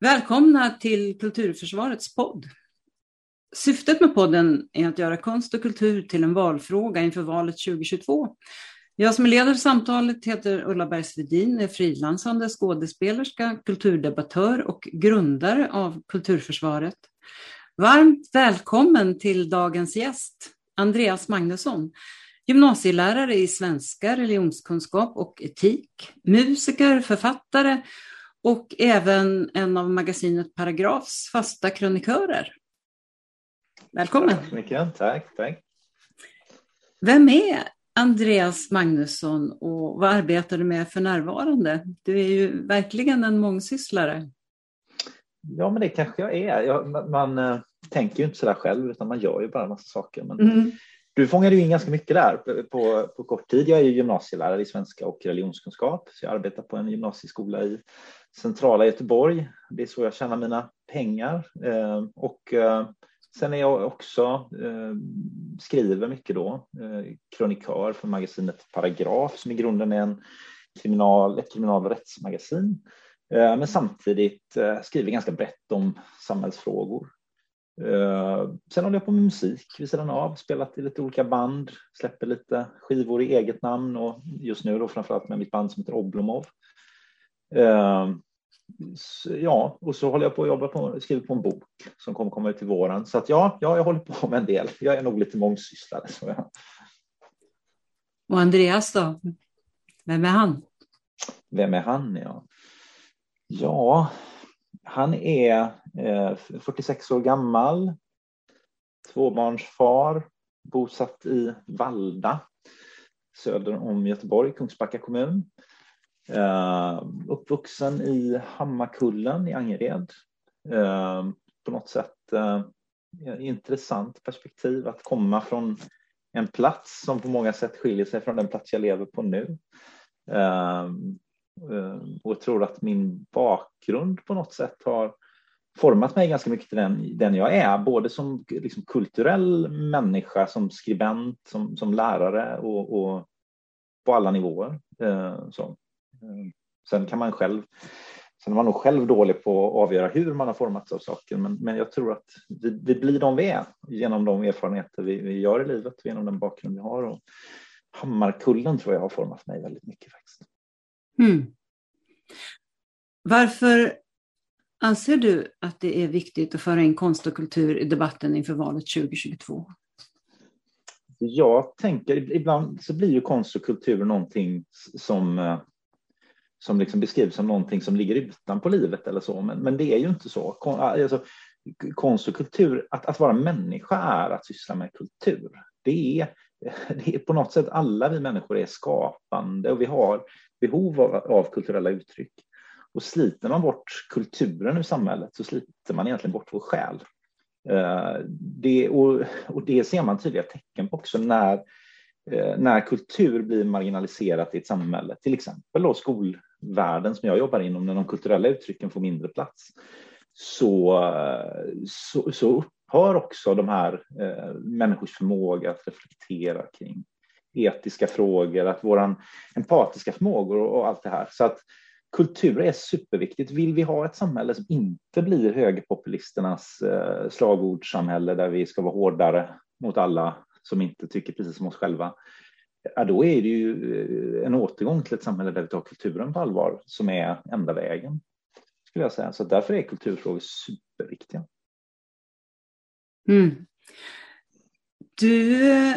Välkomna till Kulturförsvarets podd. Syftet med podden är att göra konst och kultur till en valfråga inför valet 2022. Jag som leder samtalet heter Ulla Bergsvedin, är frilansande skådespelerska, kulturdebattör och grundare av Kulturförsvaret. Varmt välkommen till dagens gäst, Andreas Magnusson, gymnasielärare i svenska, religionskunskap och etik, musiker, författare och även en av magasinet Paragrafs fasta krönikörer. Välkommen! Tack så mycket. Tack, tack. Vem är Andreas Magnusson och vad arbetar du med för närvarande? Du är ju verkligen en mångsysslare. Ja, men det kanske jag är. Jag, man, äh, tänker ju inte sådär själv utan man gör ju bara en massa saker. Men mm. Du fångade ju in ganska mycket där på, på kort tid. Jag är ju gymnasielärare i svenska och religionskunskap så jag arbetar på en gymnasieskola i centrala Göteborg. Det är så jag tjänar mina pengar. Eh, och eh, sen är jag också, eh, skriver mycket då, eh, krönikör för magasinet Paragraf som i grunden är en kriminal, ett kriminal och rättsmagasin. Eh, men samtidigt eh, skriver ganska brett om samhällsfrågor. Sen håller jag på med musik vid sidan av, spelat i lite olika band, släpper lite skivor i eget namn och just nu då framförallt med mitt band som heter Oblomov ja, och så håller jag på att jobba på, skriver på en bok som kommer komma ut till våren. Så att ja, ja, jag håller på med en del. Jag är nog lite mångsysslare. Så jag. Och Andreas då? Vem är han? Vem är han? Ja, ja han är eh, 46 år gammal, tvåbarnsfar, bosatt i Valda söder om Göteborg, Kungsbacka kommun. Uh, uppvuxen i Hammarkullen i Angered. Uh, på något sätt uh, intressant perspektiv att komma från en plats som på många sätt skiljer sig från den plats jag lever på nu. och jag tror att min bakgrund på något sätt har format mig ganska mycket till den, den jag är, både som liksom, kulturell människa, som skribent, som, som lärare och, och på alla nivåer. så. Eh, sen kan man själv Sen är man nog själv dålig på att avgöra hur man har formats av saker, men, men jag tror att vi, vi blir de vi är genom de erfarenheter vi, vi gör i livet, genom den bakgrund vi har. Och Hammarkullen tror jag har format mig väldigt mycket faktiskt. Mm. Varför anser du att det är viktigt att föra in konst och kultur i debatten inför valet 2022? Jag tänker, ibland så blir ju konst och kultur någonting som eh, som liksom beskrivs som någonting som ligger utanpå livet eller så, men, men det är ju inte så. Alltså, konst och kultur, att, att vara människa är att syssla med kultur. Det är, det är på något sätt, alla vi människor är skapande och vi har behov av, av kulturella uttryck. Och sliter man bort kulturen ur samhället så sliter man egentligen bort vår själ. Eh, det, och, och det ser man tydliga tecken på också när, Eh, när kultur blir marginaliserat i ett samhälle, till exempel då skolvärlden som jag jobbar inom, när de kulturella uttrycken får mindre plats, så, så, så upphör också de här eh, människors förmåga att reflektera kring etiska frågor, att våran empatiska förmågor och, och allt det här. Så att kultur är superviktigt. Vill vi ha ett samhälle som inte blir högerpopulisternas eh, slagordssamhälle där vi ska vara hårdare mot alla som inte tycker precis som oss själva, ja, då är det ju eh, en återgång till ett samhälle där vi tar kulturen på allvar som är enda vägen. Skulle jag säga. Så därför är kulturfrågor superviktiga. Mm. Du eh,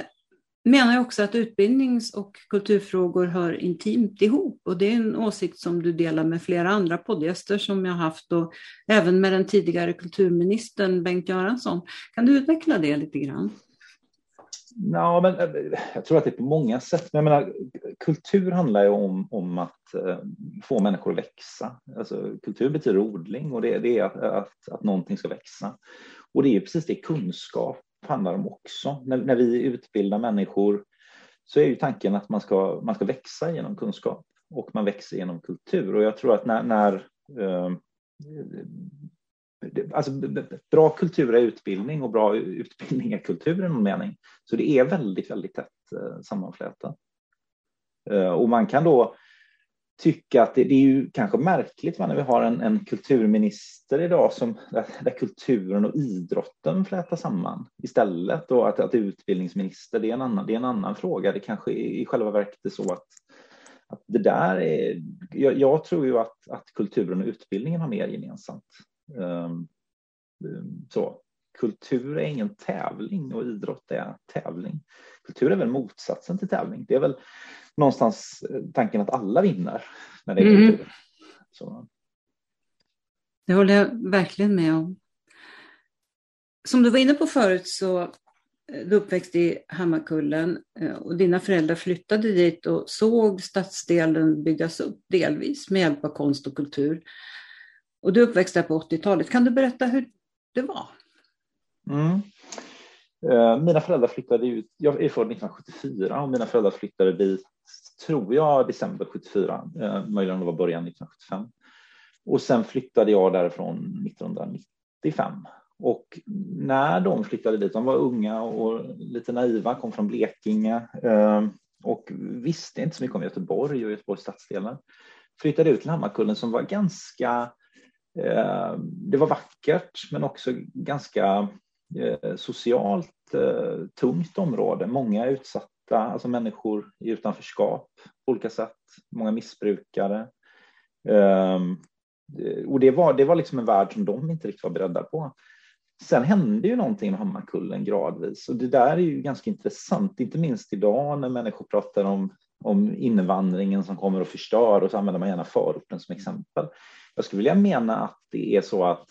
menar ju också att utbildnings och kulturfrågor hör intimt ihop och det är en åsikt som du delar med flera andra poddgäster som jag haft och även med den tidigare kulturministern Bengt Göransson. Kan du utveckla det lite grann? Ja, men eh, jag tror att det är på många sätt. Men jag menar, kultur handlar ju om, om att eh, få människor att växa. Alltså, kultur betyder odling och det, det är att, att, att någonting ska växa. Och det är precis det kunskap handlar om också. När, när vi utbildar människor så är ju tanken att man ska, man ska växa genom kunskap och man växer genom kultur. Och jag tror att när, när eh, Alltså, bra kultur är utbildning och bra utbildning är kultur i någon mening. Så det är väldigt, väldigt tätt eh, sammanflätat. Eh, och man kan då tycka att det, det, är ju kanske märkligt va, när vi har en, en kulturminister idag som, där, där, kulturen och idrotten flätar samman istället och att, att utbildningsminister det är, en annan, det är en annan fråga. Det kanske i, i själva verket är så att, att det där är, jag, jag tror ju att, att kulturen och utbildningen har mer gemensamt. Um, så. Kultur är ingen tävling och idrott är tävling. Kultur är väl motsatsen till tävling. Det är väl någonstans eh, tanken att alla vinner när det är mm. kultur. Så. Det håller jag verkligen med om. Som du var inne på förut så eh, du uppväxt i Hammarkullen eh, och dina föräldrar flyttade dit och såg stadsdelen byggas upp delvis med hjälp av konst och kultur. Och du uppväxt där på 80-talet. Kan du berätta hur det var? Mm. Eh, mina föräldrar flyttade ut, jag är född 1974 och mina föräldrar flyttade dit tror jag, december 74, eh, möjligen det var början 1975. Och sen flyttade jag därifrån 1995. Och när de flyttade dit, de var unga och lite naiva, kom från Blekinge eh, och visste inte så mycket om Göteborg och Göteborgs stadsdelar. Flyttade ut till Hammarkullen som var ganska, Eh, det var vackert men också ganska eh, socialt eh, tungt område, många utsatta alltså människor i utanförskap på olika sätt, många missbrukare. Ehm, och det var, det var liksom en värld som de inte riktigt var beredda på. Sen hände ju någonting med Hammarkullen gradvis och det där är ju ganska intressant, inte minst idag när människor pratar om, om invandringen som kommer och förstör och så använder man gärna förorten som exempel. Jag skulle vilja mena att det är så att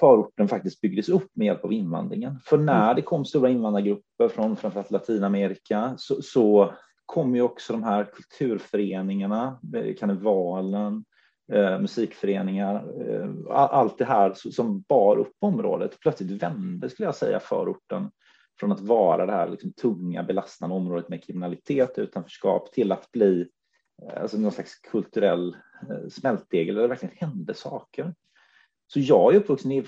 förorten faktiskt byggdes upp med hjälp av invandringen. För när mm. det kom stora invandrargrupper från framförallt Latinamerika så, så kom ju också de här kulturföreningarna, eh, karnevalen, eh, musikföreningar, eh, allt det här som bar upp området. Plötsligt vände, skulle jag säga, förorten från att vara det här liksom, tunga, belastande området med kriminalitet, utanförskap till att bli eh, alltså, någon slags kulturell eh, smältdegel där det verkligen hände saker. Så jag är uppvuxen i eh,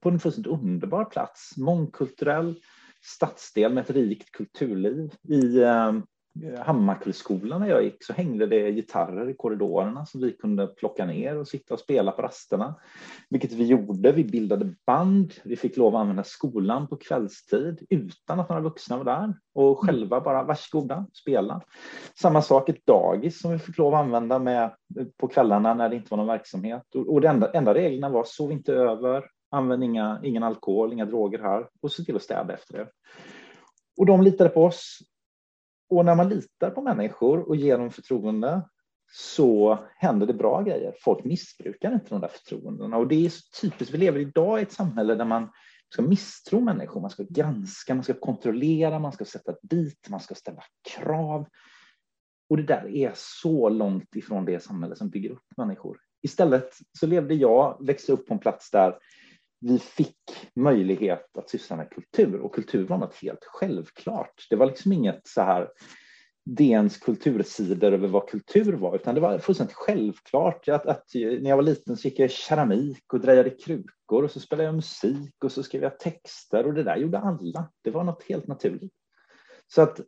på en fullständigt underbar plats, mångkulturell stadsdel med ett rikt kulturliv. I Eh, Hammarkullsskolan när jag gick så hängde det gitarrer i korridorerna som vi kunde plocka ner och sitta och spela på rasterna. Vilket vi gjorde. Vi bildade band. Vi fick lov att använda skolan på kvällstid utan att några vuxna var där och själva bara varsågoda, spela. Samma sak ett dagis som vi fick lov att använda med eh, på kvällarna när det inte var någon verksamhet. Och, och det enda, enda reglerna var sov inte över, använd inga, ingen alkohol, inga droger här och se till att städa efter er. Och de litade på oss och när man litar på människor och ger dem förtroende så händer det bra grejer. Folk missbrukar inte de där förtroendena och det är så typiskt. Vi lever idag i ett samhälle där man ska misstro människor, man ska granska, man ska kontrollera, man ska sätta dit, man ska ställa krav. Och det där är så långt ifrån det samhälle som bygger upp människor. Istället så levde jag, växte upp på en plats där vi fick möjlighet att syssla med kultur och kultur var något helt självklart. Det var liksom inget så här DNs kultursidor över vad kultur var, utan det var fullständigt självklart att, att när jag var liten så gick jag i keramik och drejade krukor och så spelade jag musik och så skrev jag texter och det där gjorde alla. Det var något helt naturligt. Så att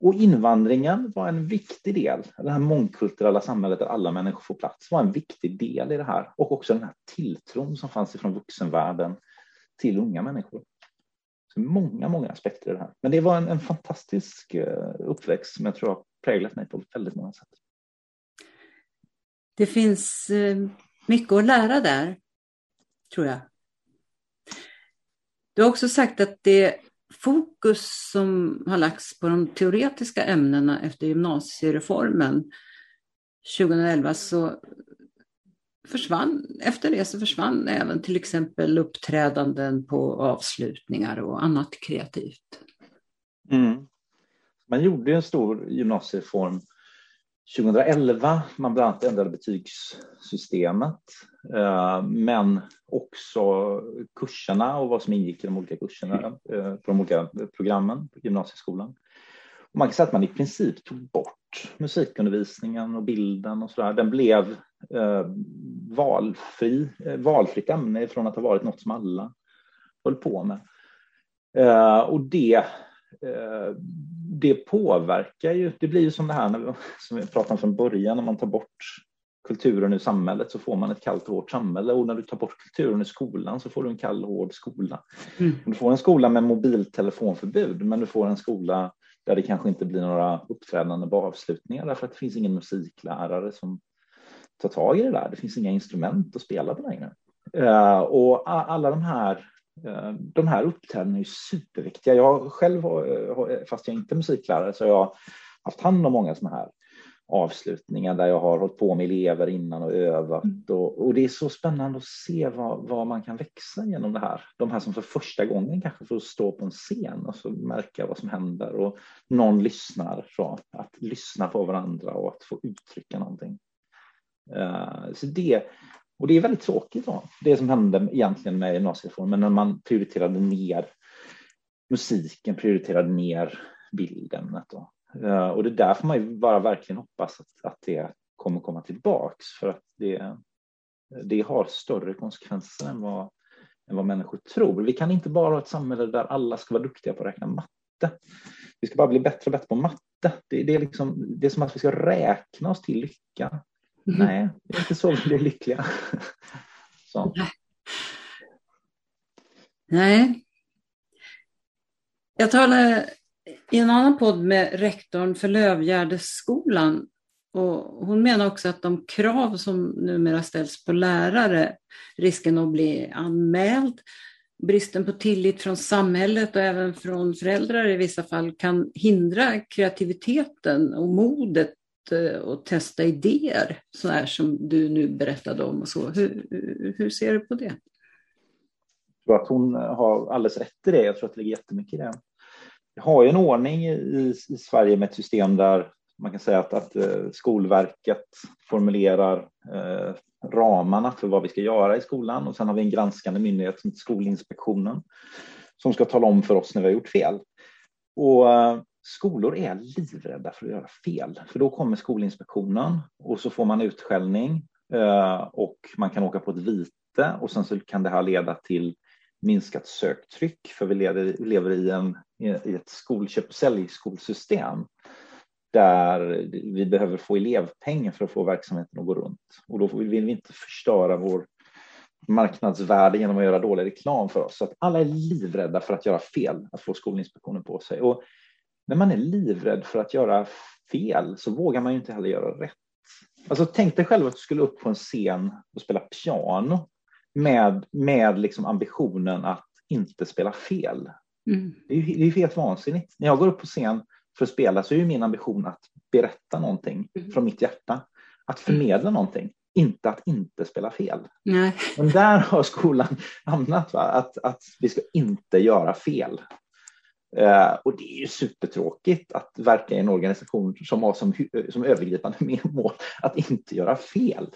och invandringen var en viktig del, det här mångkulturella samhället där alla människor får plats var en viktig del i det här och också den här tilltron som fanns ifrån vuxenvärlden till unga människor. Så många, många aspekter i det här. Men det var en, en fantastisk eh, uppväxt som jag tror har präglat mig på väldigt många sätt. Det finns eh, mycket att lära där, tror jag. Du har också sagt att det fokus som har lagts på de teoretiska ämnena efter gymnasiereformen 2011 så försvann, efter det så försvann även till exempel uppträdanden på avslutningar och annat kreativt. Mm. Man gjorde en stor gymnasiereform 2011. Man bland annat ändrade betygssystemet, eh, men också kurserna och vad som ingick i de olika kurserna eh, på de olika programmen på gymnasieskolan. Och man kan säga att man i princip tog bort musikundervisningen och bilden och så där. Den blev eh, valfri, valfritt ämne från att ha varit något som alla höll på med. Och det det påverkar ju, det blir ju som det här när vi, som vi pratade om från början, när man tar bort kulturen ur samhället så får man ett kallt och hårt samhälle och när du tar bort kulturen ur skolan så får du en kall och hård skola. Mm. Du får en skola med mobiltelefonförbud men du får en skola där det kanske inte blir några uppträdanden på avslutningar därför att det finns ingen musiklärare som tar tag i det där. Det finns inga instrument att spela på längre. Uh, och alla de här de här uppträdandena är superviktiga. Jag själv, har, fast jag inte är musiklärare, så har jag haft hand om många sådana här avslutningar där jag har hållit på med elever innan och övat. Mm. Och, och, det är så spännande att se vad, vad, man kan växa genom det här. De här som för första gången kanske får stå på en scen och så märka vad som händer och någon lyssnar. Så att lyssna på varandra och att få uttrycka någonting. Uh, så det, och det är väldigt tråkigt då, det som hände egentligen med gymnasiereformen när man prioriterade ner musiken, prioriterade ner bildämnet. Då. Eh, och det där får man ju bara verkligen hoppas att, att det kommer komma tillbaks för att det, det har större konsekvenser än vad, än vad människor tror. Vi kan inte bara ha ett samhälle där alla ska vara duktiga på att räkna matte. Vi ska bara bli bättre och bättre på matte. Det, det är, liksom, det är som att vi ska räkna oss till lycka. Mm. Nej, det är inte så vi blir lyckliga. Så. Nej. Jag talade i en annan podd med rektorn för Lövgärdesskolan och hon menar också att de krav som numera ställs på lärare, risken att bli anmäld, bristen på tillit från samhället och även från föräldrar i vissa fall kan hindra kreativiteten och modet och eh, testa idéer, så här som du nu berättade om. Och så. Hur, hur ser du på det? Jag tror att hon har alldeles rätt i det. Jag tror att det ligger jättemycket i det Vi har ju en ordning i, i Sverige med ett system där man kan säga att, att eh, Skolverket formulerar eh, ramarna för vad vi ska göra i skolan och sen har vi en granskande myndighet som heter Skolinspektionen som ska tala om för oss när vi har gjort fel. Och eh, skolor är livrädda för att göra fel, för då kommer Skolinspektionen och så får man utskällning eh, och man kan åka på ett vite och sen så kan det här leda till minskat söktryck för vi lever, i, en, i ett skolköp och säljskolsystem där vi behöver få elevpengar för att få verksamheten att gå runt. Och då vill vi inte förstöra vår marknadsvärde genom att göra dålig reklam för oss. Så att alla är livrädda för att göra fel, att få Skolinspektionen på sig. Och när man är livrädd för att göra fel så vågar man ju inte heller göra rätt. Alltså tänk dig själv att du skulle upp på en scen och spela piano med, med liksom ambitionen att inte spela fel. Mm. Det, är, det är helt vansinnigt. När jag går upp på scen för att spela så är min ambition att berätta någonting mm. från mitt hjärta. Att förmedla någonting, inte att inte spela fel. Nej. Men där har skolan hamnat, va? Att, att vi ska inte göra fel. Uh, och det är ju supertråkigt att verka i en organisation som har som, som övergripande mål att inte göra fel.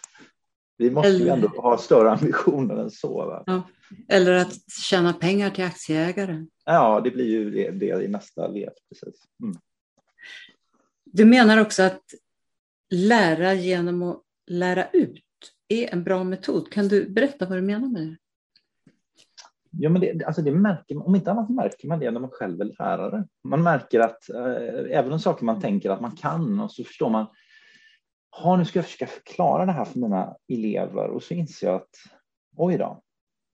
Vi måste Eller... ju ändå ha större ambitioner än så. Ja. Eller att tjäna pengar till aktieägare. Ja, det blir ju det, det i nästa led. Precis. Mm. Du menar också att lära genom att lära ut är en bra metod. Kan du berätta vad du menar med det? Ja, men det, alltså det märker, om inte annat märker man det när man själv är lärare. Man märker att eh, även om saker man tänker att man kan och så förstår man ha, nu ska jag försöka förklara det här för mina elever och så inser jag att oj då,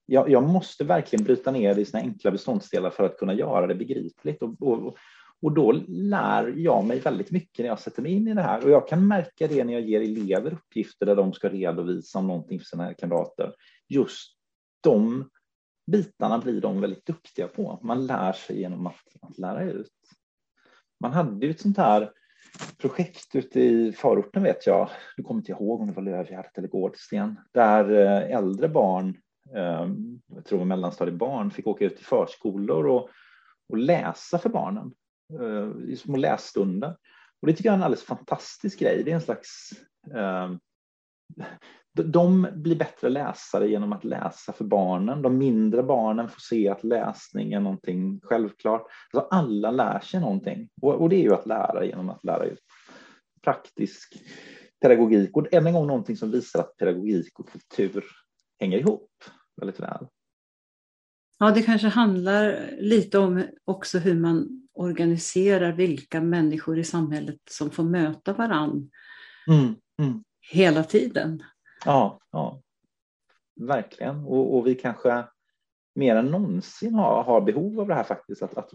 jag, jag måste verkligen bryta ner det i sina enkla beståndsdelar för att kunna göra det begripligt. Och, och, och då lär jag mig väldigt mycket när jag sätter mig in i det här och jag kan märka det när jag ger elever uppgifter där de ska redovisa om någonting för sina kamrater. Just de bitarna blir de väldigt duktiga på. Man lär sig genom att, att lära ut. Man hade ju ett sånt här projekt ute i förorten vet jag, du kommer inte ihåg om det var Lövgärdet eller Gårdsten, där eh, äldre barn, ehm, jag tror mellanstadiebarn, fick åka ut till förskolor och, och läsa för barnen eh, i små lässtunder. Och det tycker jag är en alldeles fantastisk grej. Det är en slags ehm, de blir bättre läsare genom att läsa för barnen. De mindre barnen får se att läsning är någonting självklart. Alltså alla lär sig någonting och, och det är ju att lära genom att lära ut praktisk pedagogik och än en gång någonting som visar att pedagogik och kultur hänger ihop väldigt väl. Ja, det kanske handlar lite om också hur man organiserar vilka människor i samhället som får möta varann mm, mm. hela tiden. Ja, ja. verkligen. Och, och, vi kanske mer än någonsin har, har behov av det här faktiskt, att, att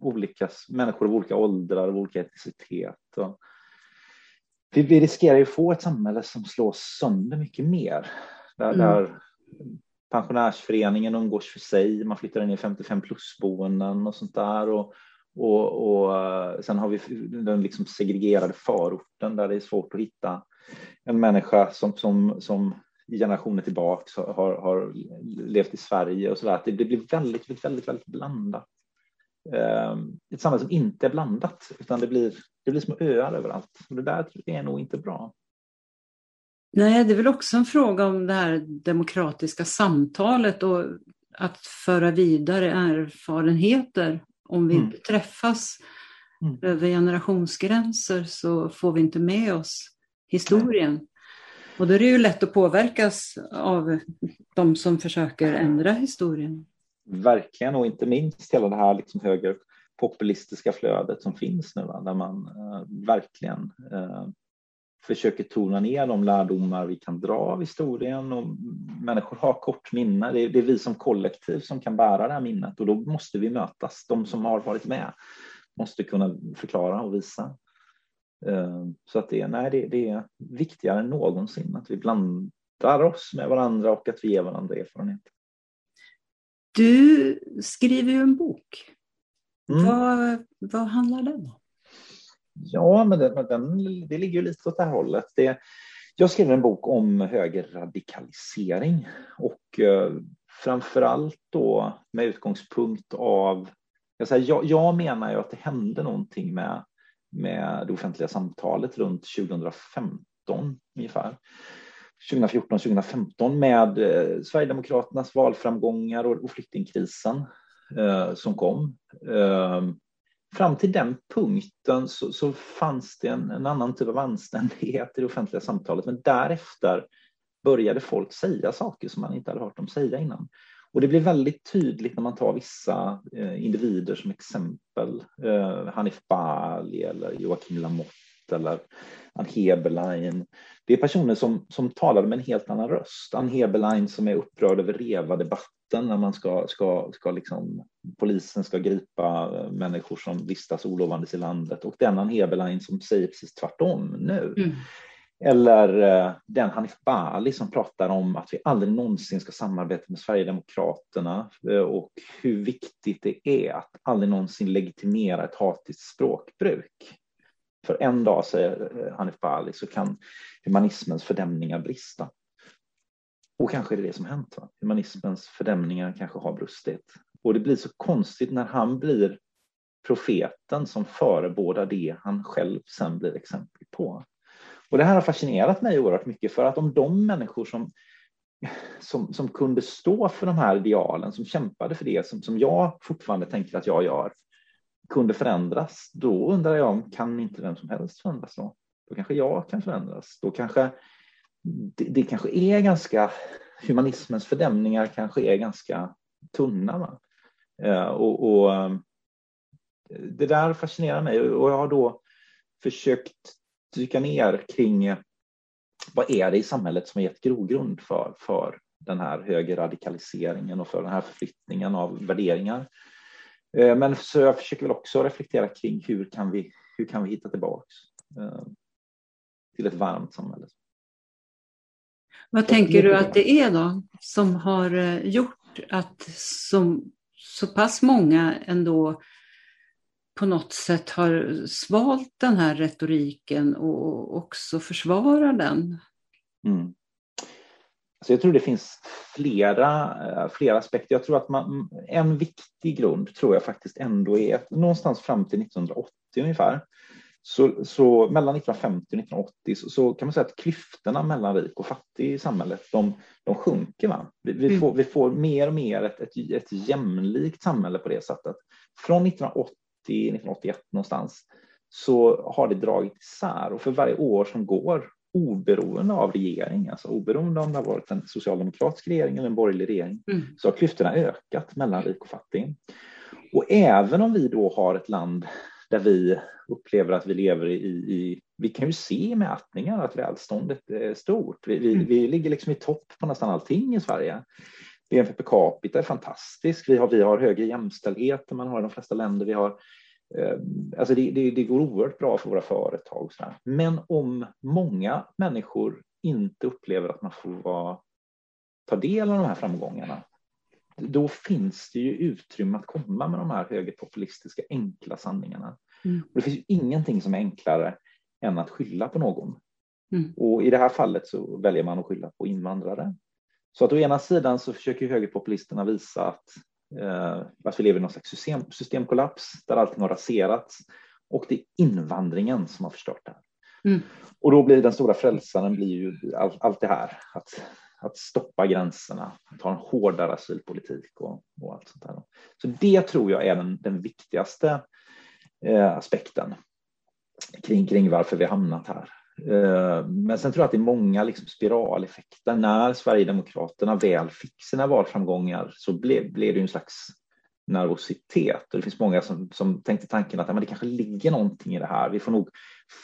olika människor av olika åldrar och olika etnicitet. Och, vi, vi riskerar ju att få ett samhälle som slås sönder mycket mer. Där, mm. där pensionärsföreningen umgås för sig, man flyttar in i 55 plus-boenden och sånt där. Och, och, och sen har vi den liksom segregerade förorten där det är svårt att hitta en människa som, som, som i generationer tillbaka har, har levt i Sverige och så där. Det blir väldigt, väldigt, väldigt blandat. Ehm, ett samhälle som inte är blandat, utan det blir, det blir små öar överallt. Och det där är nog inte bra. Nej, det är väl också en fråga om det här demokratiska samtalet och att föra vidare erfarenheter. Om vi mm. inte träffas mm. över generationsgränser så får vi inte med oss historien. Och då är det ju lätt att påverkas av de som försöker ändra historien. Verkligen, och inte minst hela det här liksom högerpopulistiska flödet som finns nu, där man eh, verkligen eh, försöker tona ner de lärdomar vi kan dra av historien och människor har kort minne. Det är, det är, vi som kollektiv som kan bära det här minnet och då måste vi mötas. De som har varit med måste kunna förklara och visa. Eh, så att det, nej, det, det är viktigare än någonsin att vi blandar oss med varandra och att vi ger varandra erfarenhet. Du skriver ju en bok. Mm. Vad, vad handlar den om? Ja, men den, den, det ligger lite åt det här hållet. Det, jag skrev en bok om högerradikalisering och eh, framför allt då med utgångspunkt av jag, säger, jag, jag menar ju att det hände någonting med, med det offentliga samtalet runt 2015 ungefär. 2014-2015 med eh, Sverigedemokraternas valframgångar och, och flyktingkrisen eh, som kom. Eh, fram till den punkten så, så fanns det en, en, annan typ av anständighet i det offentliga samtalet, men därefter började folk säga saker som man inte hade hört dem säga innan. Och det blir väldigt tydligt när man tar vissa eh, individer som exempel. Eh, Hanif Bali eller Joakim Lamotte eller Ann Heberlein. Det är personer som, som talar med en helt annan röst. Ann Heberlein som är upprörd över REVA-debatten när man ska, ska, ska liksom, polisen ska gripa eh, människor som vistas olovandes i landet och den Ann Heberlein som säger precis tvärtom nu. Mm. Eller eh, den Hanif Bali som pratar om att vi aldrig någonsin ska samarbeta med Sverigedemokraterna eh, och hur viktigt det är att aldrig någonsin legitimera ett hatiskt språkbruk. För en dag, säger eh, Hanif Bali, så kan humanismens fördämningar brista. Och kanske är det det som hänt. Va? Humanismens fördämningar kanske har brustit. Och det blir så konstigt när han blir profeten som förebådar det han själv sen blir exempel på. Och det här har fascinerat mig oerhört mycket för att om de människor som, som, som kunde stå för de här idealen, som kämpade för det som, som jag fortfarande tänker att jag gör, kunde förändras, då undrar jag kan inte vem som helst förändras då? Då kanske jag kan förändras. Då kanske det, det kanske är ganska, humanismens fördämningar kanske är ganska tunna. Va? Eh, och, och, eh, det där fascinerar mig och jag har då försökt dyka ner kring vad är det i samhället som har gett grogrund för, för den här högerradikaliseringen och för den här förflyttningen av värderingar. Eh, men så jag försöker väl också reflektera kring hur kan vi, hur kan vi hitta tillbaks eh, till ett varmt samhälle. Vad tänker du att det är då som har eh, gjort att som, så pass många ändå på något sätt har svalt den här retoriken och också försvarar den? Mm. Så jag tror det finns flera, eh, flera aspekter. Jag tror att man, en viktig grund tror jag faktiskt ändå är att någonstans fram till 1980 ungefär, så, så mellan 1950 och 1980 så, så, kan man säga att klyftorna mellan rik och fattig i samhället de, de sjunker. Va? Vi, vi, mm. får, vi får mer och mer ett, ett, ett jämlikt samhälle på det sättet. Från 1980 1981 någonstans så har det dragit isär och för varje år som går oberoende av regering, alltså oberoende om det har varit en socialdemokratisk regering eller en borgerlig regering, mm. så har klyftorna ökat mellan rik och fattig. Och även om vi då har ett land där vi upplever att vi lever i, i vi kan ju se i mätningar att välståndet är stort. Vi, vi, mm. vi ligger liksom i topp på nästan allting i Sverige. BNP per capita är fantastisk. Vi har, vi har högre jämställdhet än man har i de flesta länder. Vi har, eh, alltså det, det, det, går oerhört bra för våra företag. Men om många människor inte upplever att man får vara, ta del av de här framgångarna, då finns det ju utrymme att komma med de här högerpopulistiska enkla sanningarna. Mm. Och det finns ju ingenting som är enklare än att skylla på någon. Mm. Och i det här fallet så väljer man att skylla på invandrare. Så att å ena sidan så försöker högerpopulisterna visa att, eh, att vi lever i någon slags system, systemkollaps där allting har raserats och det är invandringen som har förstört det här. Mm. Och då blir den stora frälsaren blir ju all, allt det här, att, att stoppa gränserna, att ha en hårdare asylpolitik och, och allt sånt där. Så det tror jag är den, den viktigaste eh, aspekten kring, kring varför vi hamnat här. Eh, men sen tror jag att det är många liksom spiraleffekter. När Sverigedemokraterna väl fick sina valframgångar så blev, blev det en slags nervositet. Och det finns många som, som tänkte tanken att ja, men det kanske ligger någonting i det här. Vi får nog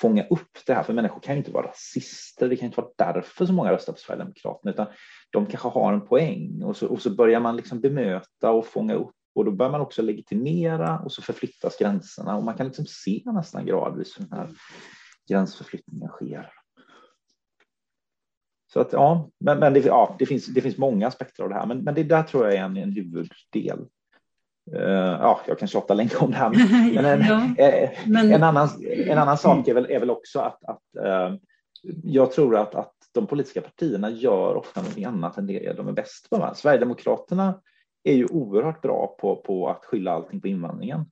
fånga upp det här, för människor kan ju inte vara rasister. Det kan inte vara därför så många röstar på Sverigedemokraterna, utan de kanske har en poäng. Och så, och så börjar man liksom bemöta och fånga upp och då börjar man också legitimera och så förflyttas gränserna och man kan liksom se nästan gradvis hur den här gränsförflyttningen sker. Så att ja, men, men det, ja, det, finns, det finns många aspekter av det här, men, men det där tror jag är en, en huvuddel. Uh, ja, jag kan tjata länge om det här, men, en, ja, eh, men... En, annan, en annan sak är väl, är väl också att, att uh, jag tror att, att de politiska partierna gör ofta någonting annat än det de är bäst på. Sverigedemokraterna är ju oerhört bra på, på att skylla allting på invandringen.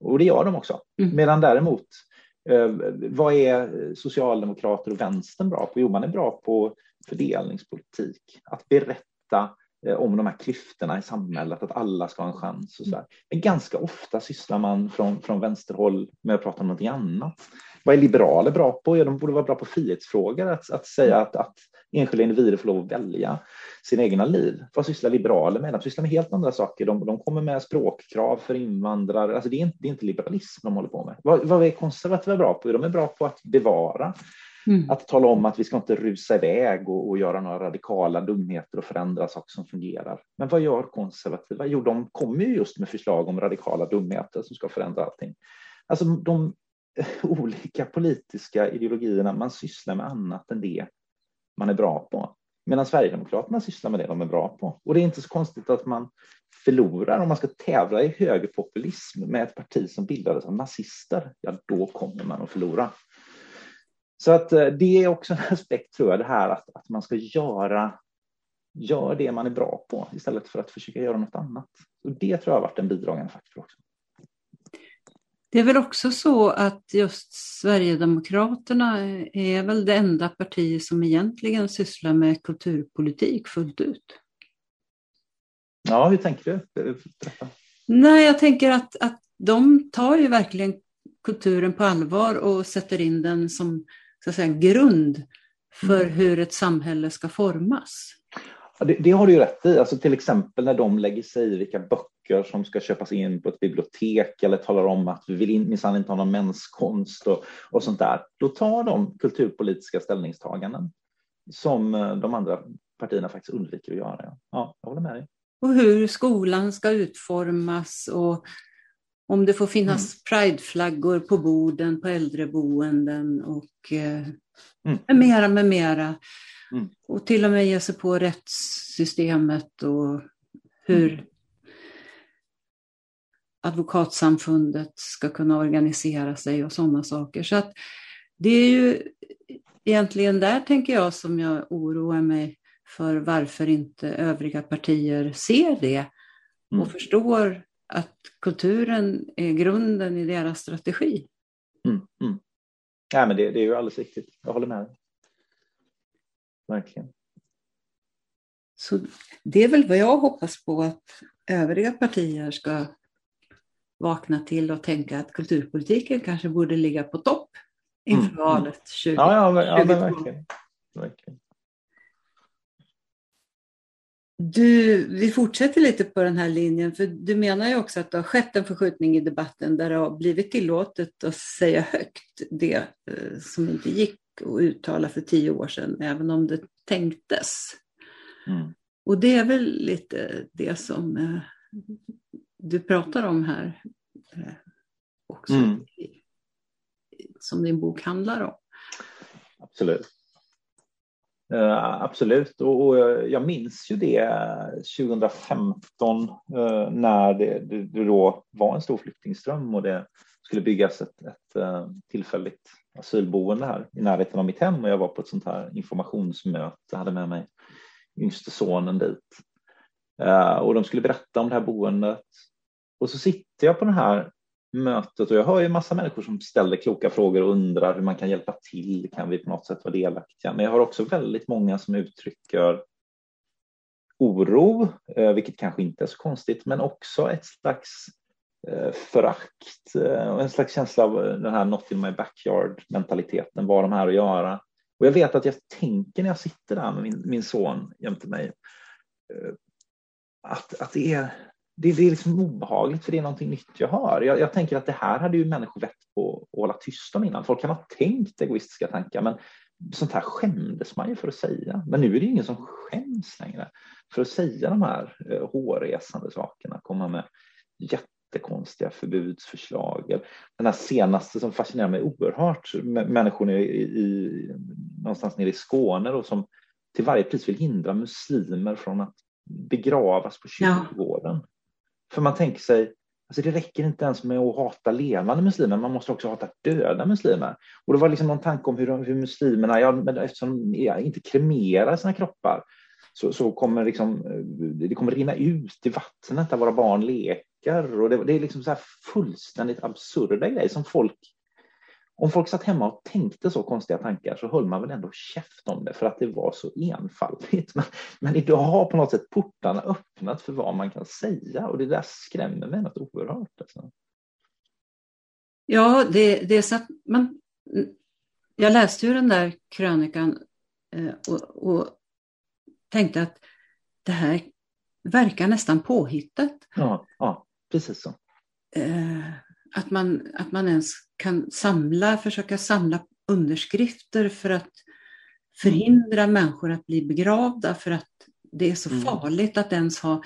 Och det gör de också. Mm. Medan däremot, eh, Eh, vad är socialdemokrater och vänstern bra på? Jo, man är bra på fördelningspolitik, att berätta eh, om de här klyftorna i samhället, att alla ska ha en chans. Och så där. Men ganska ofta sysslar man från, från vänsterhåll med att prata om någonting annat. Vad är liberaler bra på? Ja, de borde vara bra på frihetsfrågor, att, att säga att, att enskilda individer får lov att välja sina egna liv. Vad sysslar liberaler med? De sysslar med helt andra saker. De, de kommer med språkkrav för invandrare. Alltså det, är inte, det är inte liberalism de håller på med. Vad, vad är konservativa bra på? De är bra på att bevara. Mm. Att tala om att vi ska inte rusa iväg och, och, göra några radikala dumheter och förändra saker som fungerar. Men vad gör konservativa? Jo, de kommer ju just med förslag om radikala dumheter som ska förändra allting. Alltså de olika politiska ideologierna, man sysslar med annat än det man är bra på. Medan Sverigedemokraterna sysslar med det de är bra på. Och det är inte så konstigt att man förlorar om man ska tävla i högerpopulism med ett parti som bildades av nazister. Ja, då kommer man att förlora. Så att eh, det är också en aspekt, tror jag, det här att, att man ska göra gör det man är bra på istället för att försöka göra något annat. Och det tror jag har varit en bidragande faktor också. Det är väl också så att just Sverigedemokraterna är väl det enda parti som egentligen sysslar med kulturpolitik fullt ut. Ja, hur tänker du? Nej, jag tänker att, att de tar ju verkligen kulturen på allvar och sätter in den som så att säga, grund för mm. hur ett samhälle ska formas. Ja, det, det, har du ju rätt i. Alltså till exempel när de lägger sig i vilka böcker som ska köpas in på ett bibliotek eller talar om att vi vill minsann inte ha någon menskonst och, och sånt där. Då tar de kulturpolitiska ställningstaganden som eh, de andra partierna faktiskt undviker att göra. Ja, jag håller med dig. Och hur skolan ska utformas och om det får finnas mm. prideflaggor på borden på äldreboenden och eh, mm. med mera, med mera. Mm. Och till och med ge sig på rättssystemet och hur mm. Advokatsamfundet ska kunna organisera sig och sådana saker. Så att det är ju egentligen där, tänker jag, som jag oroar mig för varför inte övriga partier ser det och mm. förstår att kulturen är grunden i deras strategi. Mm, mm. Ja, men det, det, är ju alldeles riktigt. Jag håller med. Verkligen. Så det är väl vad jag hoppas på att övriga partier ska vakna till och tänka att kulturpolitiken kanske borde ligga på topp inför mm. mm. valet 2022. Ja, ja, ja, verkligen. verkligen. Du, vi fortsätter lite på den här linjen, för du menar ju också att det har skett en förskjutning i debatten där det har blivit tillåtet att säga högt det eh, som inte gick att uttala för tio år sedan, även om det tänktes. Mm. Och det är väl lite det som eh, du pratar om här eh, också, mm. som din bok handlar om. Absolut. Uh, absolut, och, och, jag minns ju det 2015 uh, när det, det, det, då var en stor flyktingström och det skulle byggas ett, ett uh, tillfälligt asylboende här i närheten av mitt hem och jag var på ett sånt här informationsmöte, jag hade med mig yngste sonen dit. Eh, och de skulle berätta om det här boendet. Och så sitter jag på det här mötet och jag hör ju massa människor som ställer kloka frågor och undrar hur man kan hjälpa till. Kan vi på något sätt vara delaktiga? Men jag har också väldigt många som uttrycker oro, eh, vilket kanske inte är så konstigt, men också ett slags eh, förakt och en slags känsla av den här not in my backyard mentaliteten, vad de här att göra. Och jag vet att jag tänker när jag sitter där med min, min son jämte mig att, att det är det, det är liksom obehagligt för det är någonting nytt jag hör. Jag, jag, tänker att det här hade ju människor vett på att hålla tyst om innan. Folk kan ha tänkt egoistiska tankar men sånt här skämdes man ju för att säga. Men nu är det ingen som skäms längre för att säga de här eh, hårresande sakerna, komma med jättekonstiga förbudsförslag. Den här senaste som fascinerar mig oerhört, människor i, i, någonstans nere i Skåne då, som till varje pris vill hindra muslimer från att begravas på kyrkogården. Ja. För man tänker sig, alltså det räcker inte ens med att hata levande muslimer, man måste också hata döda muslimer. Och det var liksom någon tanke om hur, hur muslimerna, ja, men eftersom de inte kremerar sina kroppar, så, så kommer liksom, det kommer rinna ut i vattnet där våra barn leker. Och det, det är liksom så fullständigt absurda grejer som folk om folk satt hemma och tänkte så konstiga tankar så höll man väl ändå käft om det för att det var så enfaldigt. Men, men idag har på något sätt portarna öppnat för vad man kan säga och det där skrämmer mig något oerhört. Alltså. Ja, det, det är så att man... Jag läste ju den där krönikan eh, och, och tänkte att det här verkar nästan påhittat. Ja, ja precis så. Att man, att man ens kan samla, försöka samla underskrifter för att förhindra mm. människor att bli begravda för att det är så mm. farligt att ens ha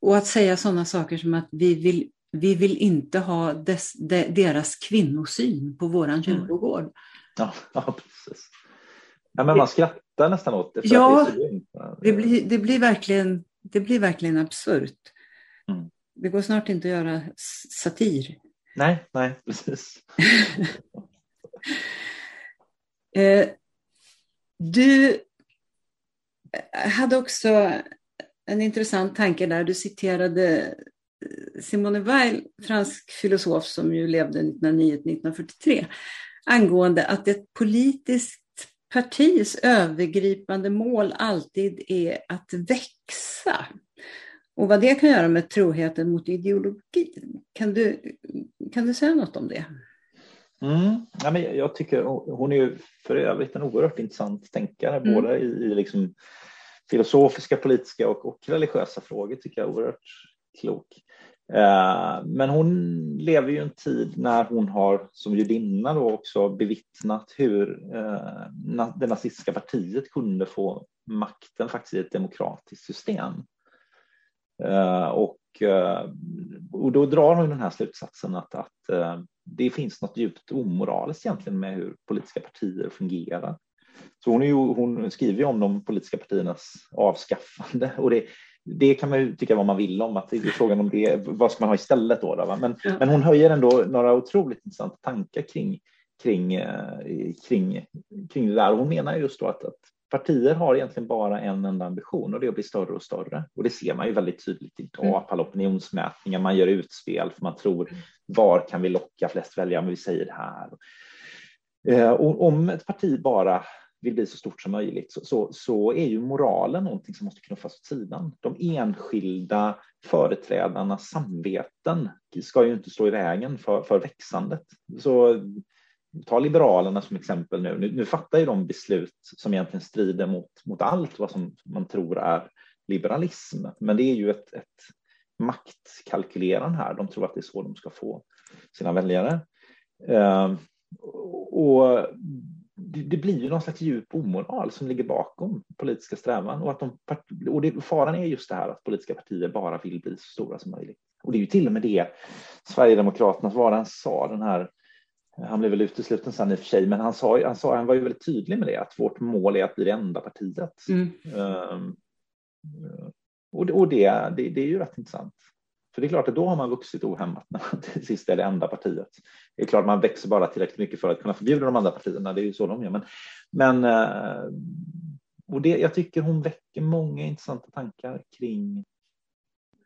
och att säga sådana saker som att vi vill, vi vill inte ha des, de, deras kvinnosyn på våran mm. kyrkogård. Mm. Ja, ja, precis. Ja, men man skrattar nästan åt det. ja, det, det, blir, det, blir verkligen, det blir verkligen absurt. Mm. Det går snart inte att göra satir. Nej, nej, precis. Eh, du hade också en intressant tanke där. Du citerade Simone Weil, fransk filosof som ju levde 1909-1943, angående att ett politiskt partis övergripande mål alltid är att växa. Och vad det kan göra med troheten mot ideologin. Kan du, kan du säga något om det? Mm. Ja, men jag tycker hon är ju för övrigt en oerhört intressant tänkare, mm. både i, i liksom filosofiska, politiska och, och, religiösa frågor, tycker jag är oerhört klok. Eh, men hon lever ju en tid när hon har som judinna då också bevittnat hur eh, det nazistiska partiet kunde få makten faktiskt i ett demokratiskt system. Eh, och, eh, och då drar hon den här slutsatsen att, att eh, det finns något djupt omoraliskt egentligen med hur politiska partier fungerar. Så hon, ju, hon skriver ju om de politiska partiernas avskaffande och det, det kan man ju tycka vad man vill om, att det är frågan om det, vad ska man ha istället då? då men, ja. men hon höjer ändå några otroligt intressanta tankar kring, kring, kring, kring det där. Och hon menar just då att, att partier har egentligen bara en enda ambition och det är att bli större och större. Och det ser man ju väldigt tydligt idag mm. på alla opinionsmätningar. Man gör utspel för man tror var kan vi locka flest väljare om vi säger det här. Eh, och om ett parti bara vill bli så stort som möjligt så, så, så, är ju moralen någonting som måste knuffas åt sidan. De enskilda företrädarnas samveten ska ju inte stå i vägen för, för växandet. Så ta Liberalerna som exempel nu. nu. Nu fattar ju de beslut som egentligen strider mot, mot allt vad som man tror är liberalism. Men det är ju ett, ett maktkalkylerande här. De tror att det är så de ska få sina väljare. Eh, och det blir ju någon slags djup omoral som ligger bakom politiska strävan och, att de, och det, faran är just det här att politiska partier bara vill bli så stora som möjligt. Och det är ju till och med det Sverigedemokraternas, vad sa, den här han blev väl utesluten sen i och för sig, men han, sa, han, sa, han var ju väldigt tydlig med det, att vårt mål är att bli det enda partiet. Mm. Um, och och det, det, det, är ju rätt intressant. För det är klart att då har man vuxit ohämmat när man till sist är det enda partiet. Det är klart man växer bara tillräckligt mycket för att kunna förbjuda de andra partierna, det är ju så de gör. Men, men eh, och det, jag tycker hon väcker många intressanta tankar kring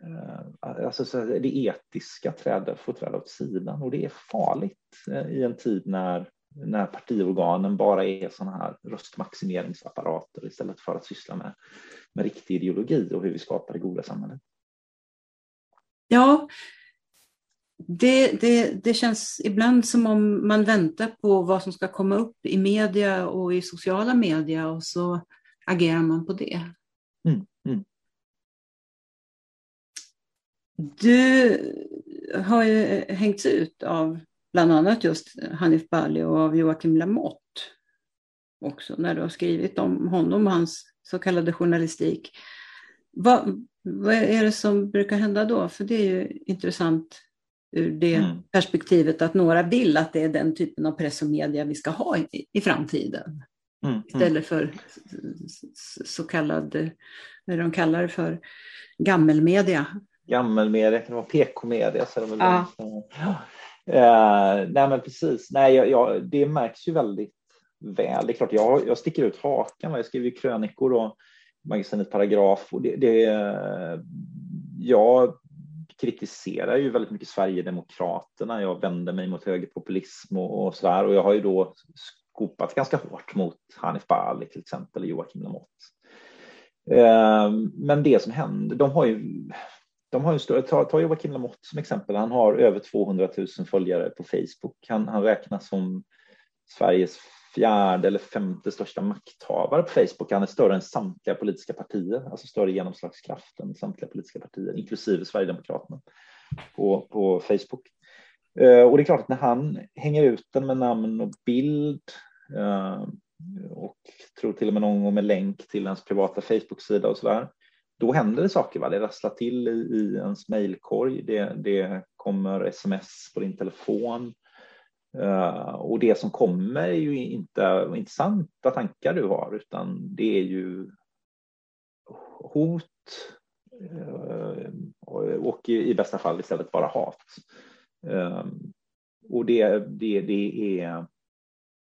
eh, alltså det etiska trädet får träda åt sidan och det är farligt eh, i en tid när, när partiorganen bara är sådana här röstmaximeringsapparater istället för att syssla med, med riktig ideologi och hur vi skapar det goda samhället. Ja, det, det, det känns ibland som om man väntar på vad som ska komma upp i media och i sociala media och så agerar man på det. Mm, mm. Du har ju hängts ut av bland annat just Hanif Bali och av Joakim Lamotte också när du har skrivit om honom och hans så kallade journalistik. Vad, vad är det som brukar hända då? För det är ju intressant ur det mm. perspektivet att några vill att det är den typen av press och media vi ska ha i, i framtiden. Mm. mm. Istället för så kallad, vad de kallar det för, gammelmedia. Gammelmedia, kan det vara PK-media? Så de ja. Uh, nej men precis, nej, jag, jag, det märks ju väldigt väl. Det är klart, jag, jag sticker ut hakan. Jag skriver krönikor och magasinet Paragraf. Och det, det, jag kritiserar ju väldigt mycket Sverigedemokraterna. Jag vänder mig mot högerpopulism och, och där. Och jag har ju då skopat ganska hårt mot Hanif Bali till exempel, Joakim Lamotte. Eh, men det som händer, de har ju de har ju större, ta, ta Joakim Lamotte som exempel, han har över 200 000 följare på Facebook. Han, han räknas som Sveriges fjärde eller femte största makthavare på Facebook. Han är större än samtliga politiska partier, alltså större genomslagskraft än samtliga politiska partier, inklusive Sverigedemokraterna på, på Facebook. Eh, och det är klart att när han hänger ut den med namn och bild eh, och tror till och med någon gång med länk till hans privata Facebook-sida och så där, då händer det saker. Va? Det rasslar till i, i ens mejlkorg, det, det kommer sms på din telefon, Uh, och det som kommer är ju inte intressanta tankar du har utan det är ju hot uh, och i, i, bästa fall istället bara hat. Uh, och det, det, det, är,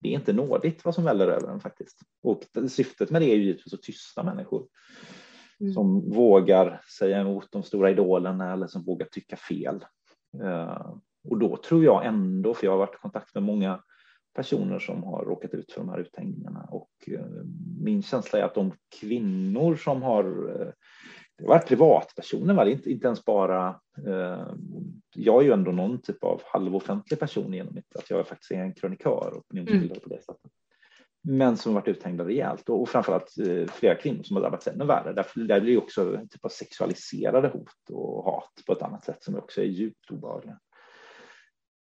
det är inte nådigt vad som väller över den faktiskt. Och syftet med det är ju givetvis att tysta människor mm. som vågar säga emot de stora idolerna eller som vågar tycka fel. Och då tror jag ändå, för jag har varit i kontakt med många personer som har råkat ut för de här uthängningarna och eh, min känsla är att de kvinnor som har eh, det har varit privatpersoner, va? Inte, inte ens bara... Eh, jag är ju ändå någon typ av halvoffentlig person genom att jag faktiskt är en krönikör och opinionsbildare mm. på det sättet. Men som varit uthängda rejält och, och framförallt eh, flera kvinnor som har drabbats ännu värre. Därför, där blir det också en typ av sexualiserade hot och hat på ett annat sätt som också är djupt obehagliga.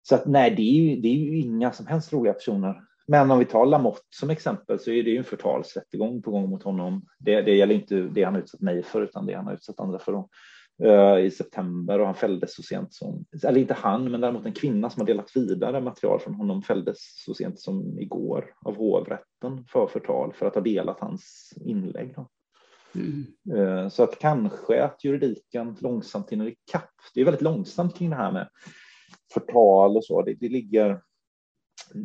Så att nej, det är, ju, det är ju inga som helst roliga personer. Men om vi tar Lamotte som exempel så är det ju en förtalsrättegång på gång mot honom. Det, det gäller inte det han utsatt mig för utan det han har utsatt andra för då, i september och han fälldes så sent som, eller inte han, men däremot en kvinna som har delat vidare material från honom fälldes så sent som igår av hovrätten för förtal för att ha delat hans inlägg. Mm. Uh, så att kanske att juridiken långsamt hinner ikapp. Det är väldigt långsamt kring det här med förtal och så. Det, det ligger,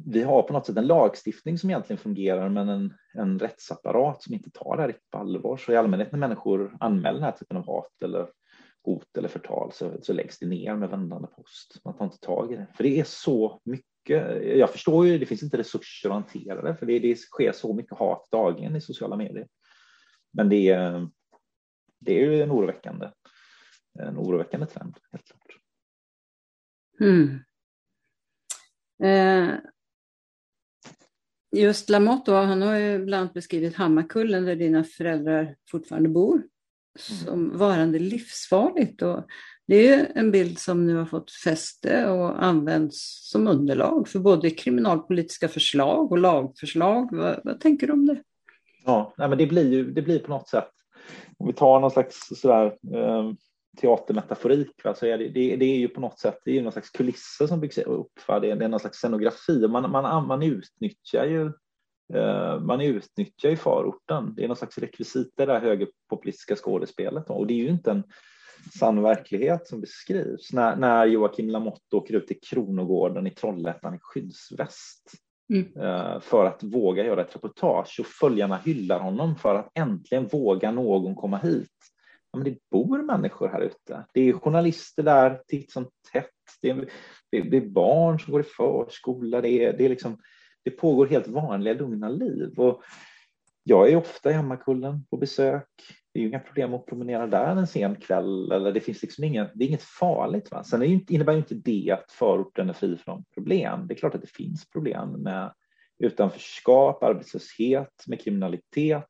vi har på något sätt en lagstiftning som egentligen fungerar men en, en rättsapparat som inte tar det här riktigt på allvar. Så i allmänhet när människor anmäler den här typen av hat eller hot eller förtal så, så läggs det ner med vändande post. Man tar inte tag i det. För det är så mycket. Jag förstår ju, det finns inte resurser att hantera det för det, det sker så mycket hat dagligen i sociala medier. Men det är, det är ju en oroväckande, en oroväckande trend, helt klart. Mm. Eh, just Lamotte, han har ju bland annat beskrivit Hammarkullen där dina föräldrar fortfarande bor. Mm. som varande livsfarligt. Och det är en bild som nu har fått fäste och används som underlag för både kriminalpolitiska förslag och lagförslag. Vad, vad tänker du om det? Ja, nej, men det blir ju det blir på något sätt, om vi tar någon slags sådär, eh, teatermetaforik, va, så är det, det, det, är ju på något sätt det är någon slags kulisser som byggs upp. Va? Det, är, det är någon slags scenografi. Man, man, man utnyttjar ju man utnyttjar ju förorten. Det är någon slags rekvisit i det här högerpopulistiska skådespelet. Och det är ju inte en sann verklighet som beskrivs. När, när Joakim Lamotte åker ut till Kronogården i Trollhättan i skyddsväst Mm. Eh, för att våga göra ett reportage och följarna hyllar honom för att äntligen våga någon komma hit. Ja, men det bor människor här ute. Det är journalister där titt som tätt. Det är, det är barn som går i förskola. Det, är, det, är liksom, det pågår helt vanliga lugna liv. Och jag är ofta i Hammarkullen på besök. Det är ju inga problem att promenera där en sen kväll. Eller det, finns liksom inget, det är inget farligt. Va? Sen är innebär ju inte det att förorten är fri från problem. Det är klart att det finns problem med utanförskap, arbetslöshet, med kriminalitet.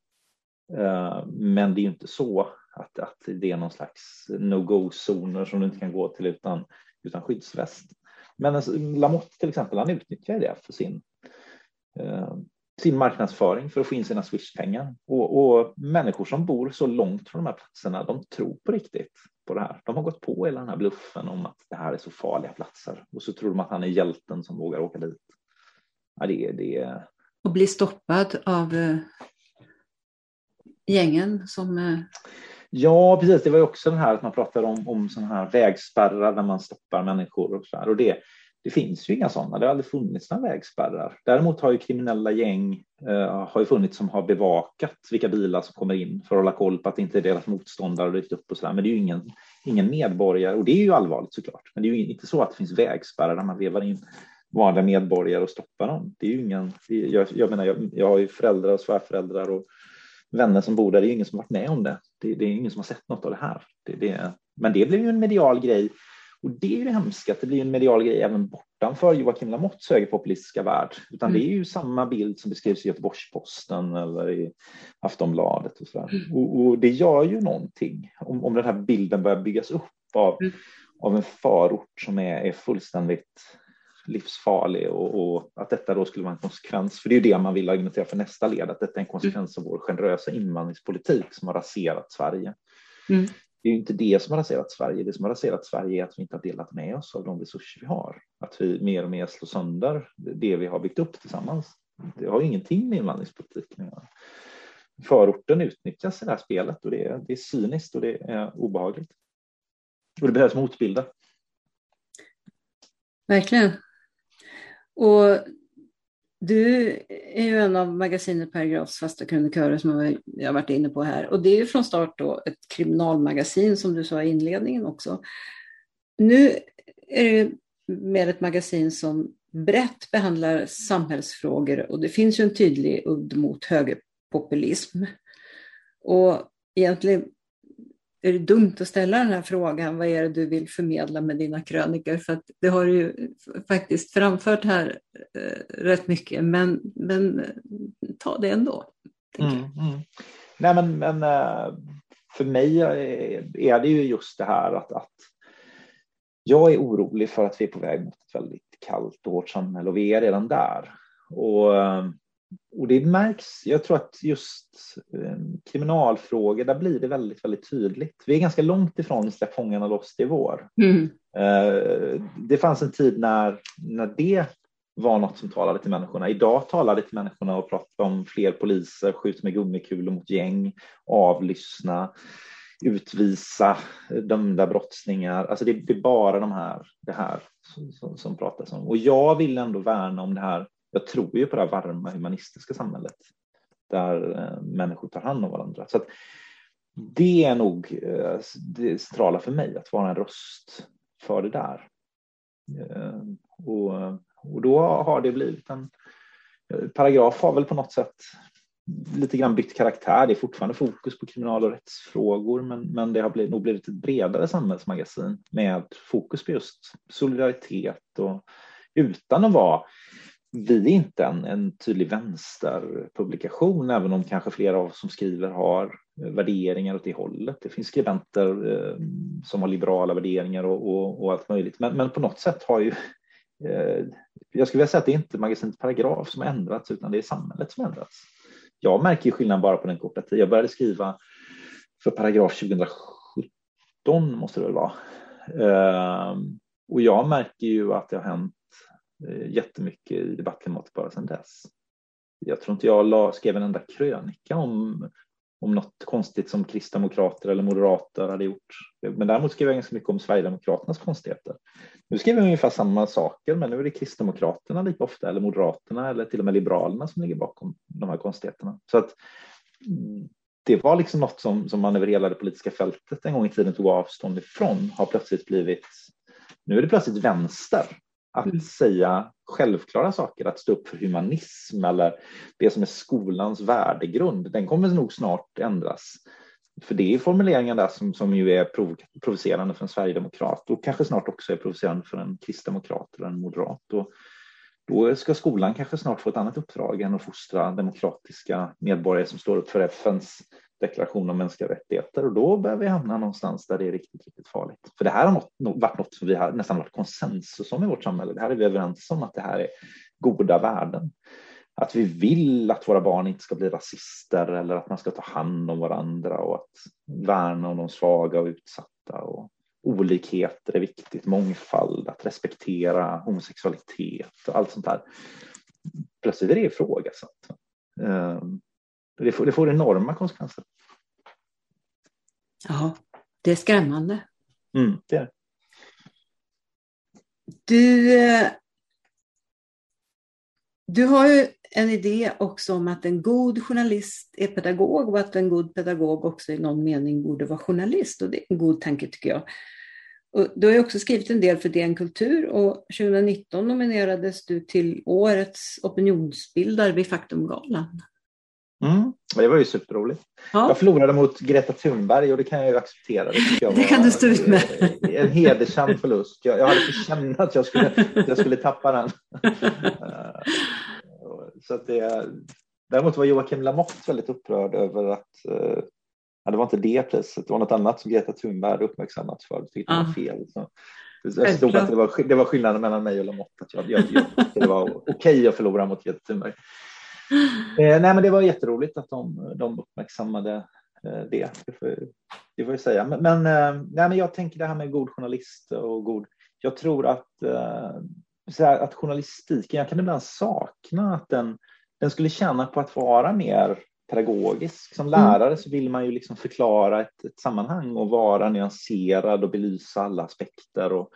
Eh, men det är ju inte så att, att det är någon slags no-go-zoner som du inte kan gå till utan, utan skyddsväst. Men alltså, Lamotte till exempel, han utnyttjar det för sin sin marknadsföring för att få in sina swishpengar. Och, och människor som bor så långt från de här platserna, de tror på riktigt på det här. De har gått på hela den här bluffen om att det här är så farliga platser och så tror de att han är hjälten som vågar åka dit. Ja, det, det... Och bli stoppad av eh, gängen som... Eh... Ja, precis. Det var ju också den här att man pratar om, om sådana här vägspärrar där man stoppar människor och så här. Och det, det finns ju inga sådana, det har aldrig funnits några vägspärrar. Däremot har ju kriminella gäng eh, har ju funnits som har bevakat vilka bilar som kommer in för att hålla koll på att det inte är deras motståndare och dykt upp och sådär. Men det är ju ingen, ingen medborgare och det är ju allvarligt såklart. Men det är ju inte så att det finns vägspärrar där man vevar in vanliga medborgare och stoppar dem. Det är ju ingen, jag, jag menar, jag, jag har ju föräldrar och svärföräldrar och vänner som bor där. Det är ingen som varit med om det. Det, det är ingen som har sett något av det här. Det, det, men det blev ju en medial grej och det är ju det hemska, att det blir en medial grej även bortanför Joakim Lamottes högerpopulistiska värld. Utan mm. det är ju samma bild som beskrivs i Göteborgs-Posten eller i Aftonbladet och sådär. Mm. Och, och, det gör ju någonting om, om den här bilden börjar byggas upp av, mm. av en förort som är, är fullständigt livsfarlig och, och, att detta då skulle vara en konsekvens, för det är ju det man vill argumentera för nästa led, att detta är en konsekvens av vår generösa invandringspolitik som har raserat Sverige. Mm det är inte det som har raserat Sverige. Det som har raserat Sverige är att vi inte har delat med oss av de resurser vi har. Att vi mer och mer slår sönder det vi har byggt upp tillsammans. Det har ingenting med invandringspolitik att göra. Förorten utnyttjas i det här spelet och det är, det är cyniskt och det är obehagligt. Och det behövs motbilder. Verkligen. Och du är ju en av magasinet Paragrafs fasta krönikörer som jag har varit inne på här. Och det är ju från start då ett kriminalmagasin som du sa i inledningen också. Nu är det mer ett magasin som brett behandlar samhällsfrågor och det finns ju en tydlig udd mot högerpopulism. Och egentligen är det dumt att ställa den här frågan, vad är det du vill förmedla med dina krönikor? För att det har du ju faktiskt framfört här eh, rätt mycket, men, men eh, ta det ändå. Mm, mm. Nej, men, men eh, för mig eh, är det ju just det här att, att jag är orolig för att vi är på väg mot ett väldigt kallt och hårt samhälle och vi är redan där. Och och det märks, jag tror att just eh, kriminalfrågor, där blir det väldigt, väldigt tydligt. Vi är ganska långt ifrån Släpp fångarna loss i vår. Mm. Eh, det fanns en tid när, när det var något som talade till människorna. Idag talar det till människorna och pratar om fler poliser, skjut med gummikulor mot gäng, avlyssna, utvisa dömda brottslingar. Alltså det, det är bara de här, det här som, som, som pratas om. Och jag vill ändå värna om det här jag tror ju på det här varma humanistiska samhället där eh, människor tar hand om varandra. Så det är nog eh, det centrala för mig, att vara en röst för det där. Eh, och, och då har det blivit en paragraf har väl på något sätt lite grann bytt karaktär. Det är fortfarande fokus på kriminal och rättsfrågor, men, men det har blivit, nog blivit ett bredare samhällsmagasin med fokus på just solidaritet och utan att vara vi är inte en, en tydlig vänsterpublikation, även om kanske flera av oss som skriver har värderingar åt det hållet. Det finns skribenter eh, som har liberala värderingar och, och, och allt möjligt. Men, men, på något sätt har ju eh, jag skulle vilja säga att det är inte magasinet Paragraf som har ändrats utan det är samhället som har ändrats. Jag märker skillnad bara på den korta tid. Jag började skriva för Paragraf 2017 måste det väl vara. Eh, och jag märker ju att det har hänt Eh, jättemycket i debattklimatet bara sedan dess. Jag tror inte jag la, skrev en enda krönika om om något konstigt som kristdemokrater eller moderater hade gjort. Men däremot skrev jag ganska mycket om Sverigedemokraternas konstigheter. Nu skriver jag ungefär samma saker, men nu är det Kristdemokraterna lika ofta, eller Moderaterna eller till och med Liberalerna som ligger bakom de här konstigheterna. Så att mm, det var liksom något som, som man över hela det politiska fältet en gång i tiden tog avstånd ifrån, har plötsligt blivit, nu är det plötsligt vänster att mm. säga självklara saker, att stå upp för humanism eller det som är skolans värdegrund, den kommer nog snart ändras. För det är formuleringar där som, som ju är prov, provocerande för en sverigedemokrat och kanske snart också är provocerande för en kristdemokrat eller en moderat. Och då ska skolan kanske snart få ett annat uppdrag än att fostra demokratiska medborgare som står upp för FNs deklaration om mänskliga rättigheter och då börjar vi hamna någonstans där det är riktigt, riktigt farligt. För det här har något, varit något som vi har nästan varit konsensus om i vårt samhälle. Det här är vi överens om att det här är goda värden. Att vi vill att våra barn inte ska bli rasister eller att man ska ta hand om varandra och att värna om de svaga och utsatta. Och olikheter är viktigt, mångfald, att respektera homosexualitet och allt sånt där. Plötsligt är det ifrågasatt det får, det får enorma konsekvenser. Ja, det är skrämmande. Mm, det är Du, eh, du har ju en idé också om att en god journalist är pedagog och att en god pedagog också i någon mening borde vara journalist. Och det är en god tanke tycker jag. Och du har ju också skrivit en del för DN Kultur och 2019 nominerades du till årets opinionsbildare vid Faktumgalan. Mm, det var ju superroligt. Ja. Jag förlorade mot Greta Thunberg och det kan jag ju acceptera. Det, det kan du stå ut med. En hedersam förlust. Jag, jag hade förtjänat att jag skulle, jag skulle tappa den. Eh, så att det, däremot var Joakim Lamotte väldigt upprörd över att eh, ja, det var inte det priset, det var något annat som Greta Thunberg hade uppmärksammats för. Tyckte det var fel. Så. Jag stod att det var, det var skillnaden mellan mig och Lamotte. Att jag, jag, jag, det var okej okay att förlora mot Greta Thunberg. Eh, nej, men det var jätteroligt att de, de uppmärksammade eh, det. Det får, det får jag säga. Men, men, eh, nej, men jag tänker det här med god journalist och god. Jag tror att, så här, att journalistiken, jag kan ibland sakna att den, den skulle tjäna på att vara mer pedagogisk. Som mm. lärare mm. så vill man ju liksom förklara ett, ett sammanhang och vara nyanserad och belysa alla aspekter och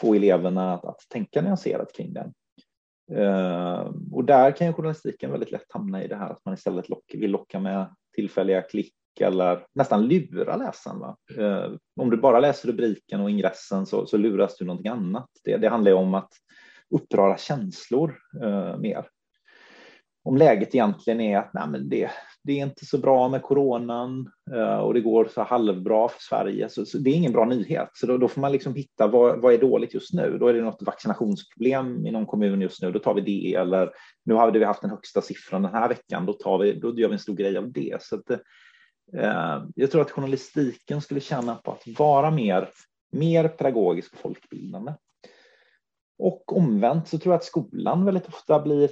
få eleverna att, att tänka nyanserat kring den. Uh, och där kan ju journalistiken väldigt lätt hamna i det här att man istället lock, vill locka med tillfälliga klick eller nästan lura läsaren. Va? Uh, om du bara läser rubriken och ingressen så, så luras du någonting annat. Det, det handlar ju om att uppröra känslor uh, mer om läget egentligen är att nej, men det, det är inte så bra med coronan eh, och det går så halvbra för Sverige. Så, så det är ingen bra nyhet. Så då, då får man liksom hitta vad, vad, är dåligt just nu? Då är det något vaccinationsproblem i någon kommun just nu. Då tar vi det. Eller nu hade vi haft den högsta siffran den här veckan. Då, tar vi, då gör vi en stor grej av det. Så att, eh, jag tror att journalistiken skulle tjäna på att vara mer, mer pedagogisk och folkbildande. Och omvänt så tror jag att skolan väldigt ofta blir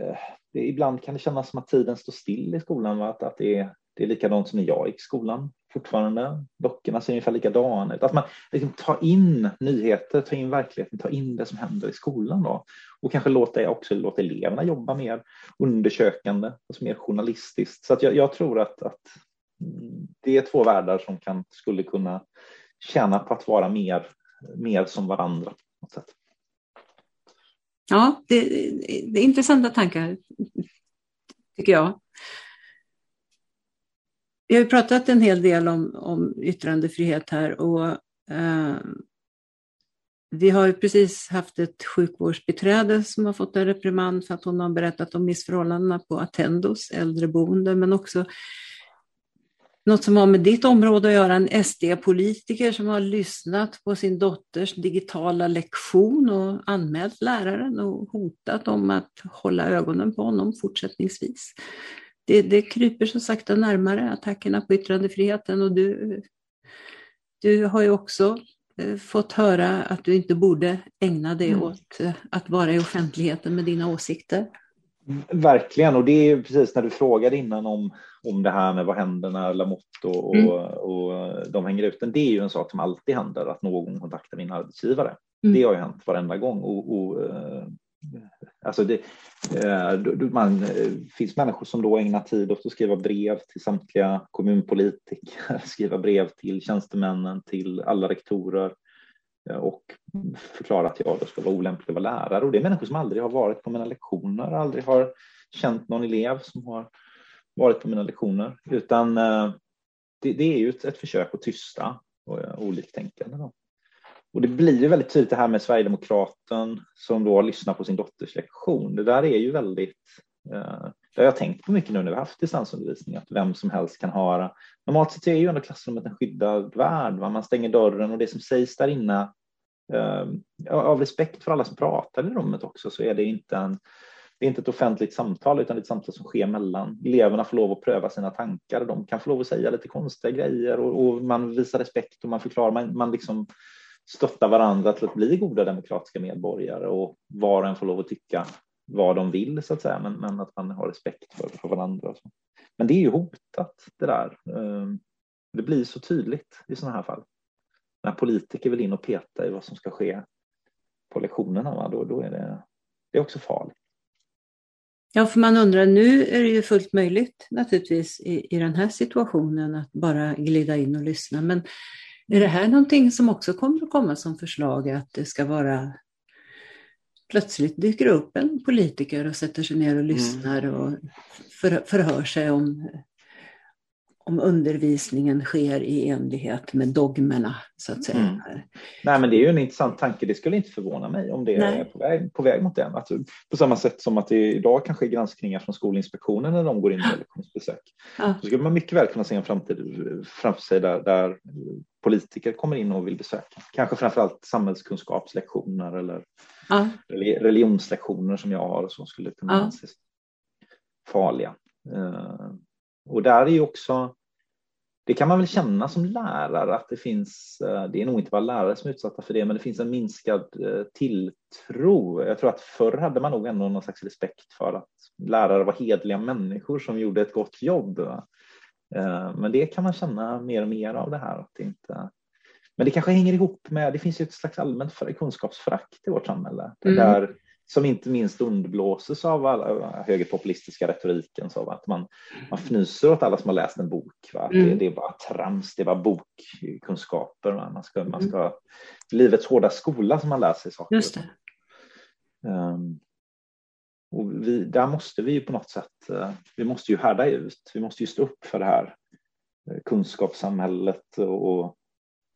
eh, det, ibland kan det kännas som att tiden står still i skolan. Va? Att, att det, är, det är likadant som när jag gick i skolan fortfarande. Böckerna ser ungefär likadana ut. Att man liksom tar in nyheter, tar in verkligheten, tar in det som händer i skolan. Då. Och kanske låta, också låta eleverna jobba mer undersökande, alltså mer journalistiskt. Så att jag, jag tror att, att det är två världar som kan, skulle kunna tjäna på att vara mer, mer som varandra. På något sätt. Ja, det, det är intressanta tankar, tycker jag. Vi har ju pratat en hel del om, om yttrandefrihet här och eh, vi har ju precis haft ett sjukvårdsbiträde som har fått en reprimand för att hon har berättat om missförhållandena på Attendos äldreboende, men också något som har med ditt område att göra, en SD-politiker som har lyssnat på sin dotters digitala lektion och anmält läraren och hotat om att hålla ögonen på honom fortsättningsvis. Det, det kryper så sakta närmare attackerna på yttrandefriheten och du, du har ju också eh, fått höra att du inte borde ägna dig mm. åt eh, att vara i offentligheten med dina åsikter. Verkligen, och det är precis när du frågade innan om, om det här med vad händer när Lamotte och, mm. och, och de hänger ut den. Det är ju en sak som alltid händer, att någon kontaktar min arbetsgivare. Mm. Det har ju hänt varenda gång. Och, och eh, alltså det, eh, man, eh, finns människor som då ägnar tid åt att skriva brev till samtliga kommunpolitiker, skriva brev till tjänstemännen, till alla rektorer Eh, och förklara att jag då ska vara olämplig att vara lärare. Och det är människor som aldrig har varit på mina lektioner, aldrig har känt någon elev som har varit på mina lektioner, utan eh, det, det är ju ett, ett, försök att tysta eh, oliktänkande. Då. Och det blir ju väldigt tydligt det här med Sverigedemokraten som då lyssnar på sin dotters lektion. Det där är ju väldigt eh, det har jag tänkt på mycket nu när vi haft distansundervisning, att vem som helst kan höra. Normalt sett är ju ändå klassrummet en skyddad värld. Va? Man stänger dörren och det som sägs där inne, eh, av respekt för alla som pratar i rummet också, så är det inte en det är inte ett offentligt samtal utan ett samtal som sker mellan eleverna får lov att pröva sina tankar. De kan få lov att säga lite konstiga grejer och, och man visar respekt och man förklarar. Man, man liksom stöttar varandra till att bli goda demokratiska medborgare och var och en får lov att tycka vad de vill så att säga, men, men att man har respekt för, för varandra. Och så. Men det är ju hotat det där. Ehm, det blir så tydligt i sådana här fall. När politiker vill in och peta i vad som ska ske på lektionerna, va? Då, då är det, det är också farligt. Ja, för man undrar, nu är det ju fullt möjligt naturligtvis i, i den här situationen att bara glida in och lyssna. Men är det här någonting som också kommer att komma som förslag att det ska vara plötsligt dyker upp en politiker och sätter sig ner och mm. lyssnar mm. och för, förhör sig om, om undervisningen sker i enlighet med dogmerna, så att säga. Mm. Nej, men det är ju en intressant tanke. Det skulle inte förvåna mig om det Nej. är på väg, på väg mot det. Alltså, på samma sätt som att det idag kanske är granskningar från Skolinspektionen när de går in med lektionsbesök. Ja. Så skulle man mycket väl kunna se en framtid framför sig där, där politiker kommer in och vill besöka. Kanske framförallt samhällskunskapslektioner eller ja. religionslektioner som jag har som skulle kunna ja. anses farliga. Uh, och där är ju också, det kan man väl känna som lärare att det finns, uh, det är nog inte bara lärare som är utsatta för det, men det finns en minskad uh, tilltro. Jag tror att förr hade man nog ändå någon slags respekt för att lärare var hedliga människor som gjorde ett gott jobb. Eh, men det kan man känna mer och mer av det här. Att det inte... Men det kanske hänger ihop med, det finns ju ett slags allmänt kunskapsförakt i vårt samhälle. Mm. Där, som inte minst underblåses av alla högerpopulistiska retoriken. Så att man, man fnyser åt alla som har läst en bok. Va? Mm. Det, det, är bara trams, det är bara bokkunskaper. Va? Man ska, man mm. ska, livets hårda skola som man lär sig saker. Just det. Um, och vi, där måste vi ju på något sätt, eh, vi måste ju härda ut, vi måste ju stå upp för det här eh, kunskapssamhället och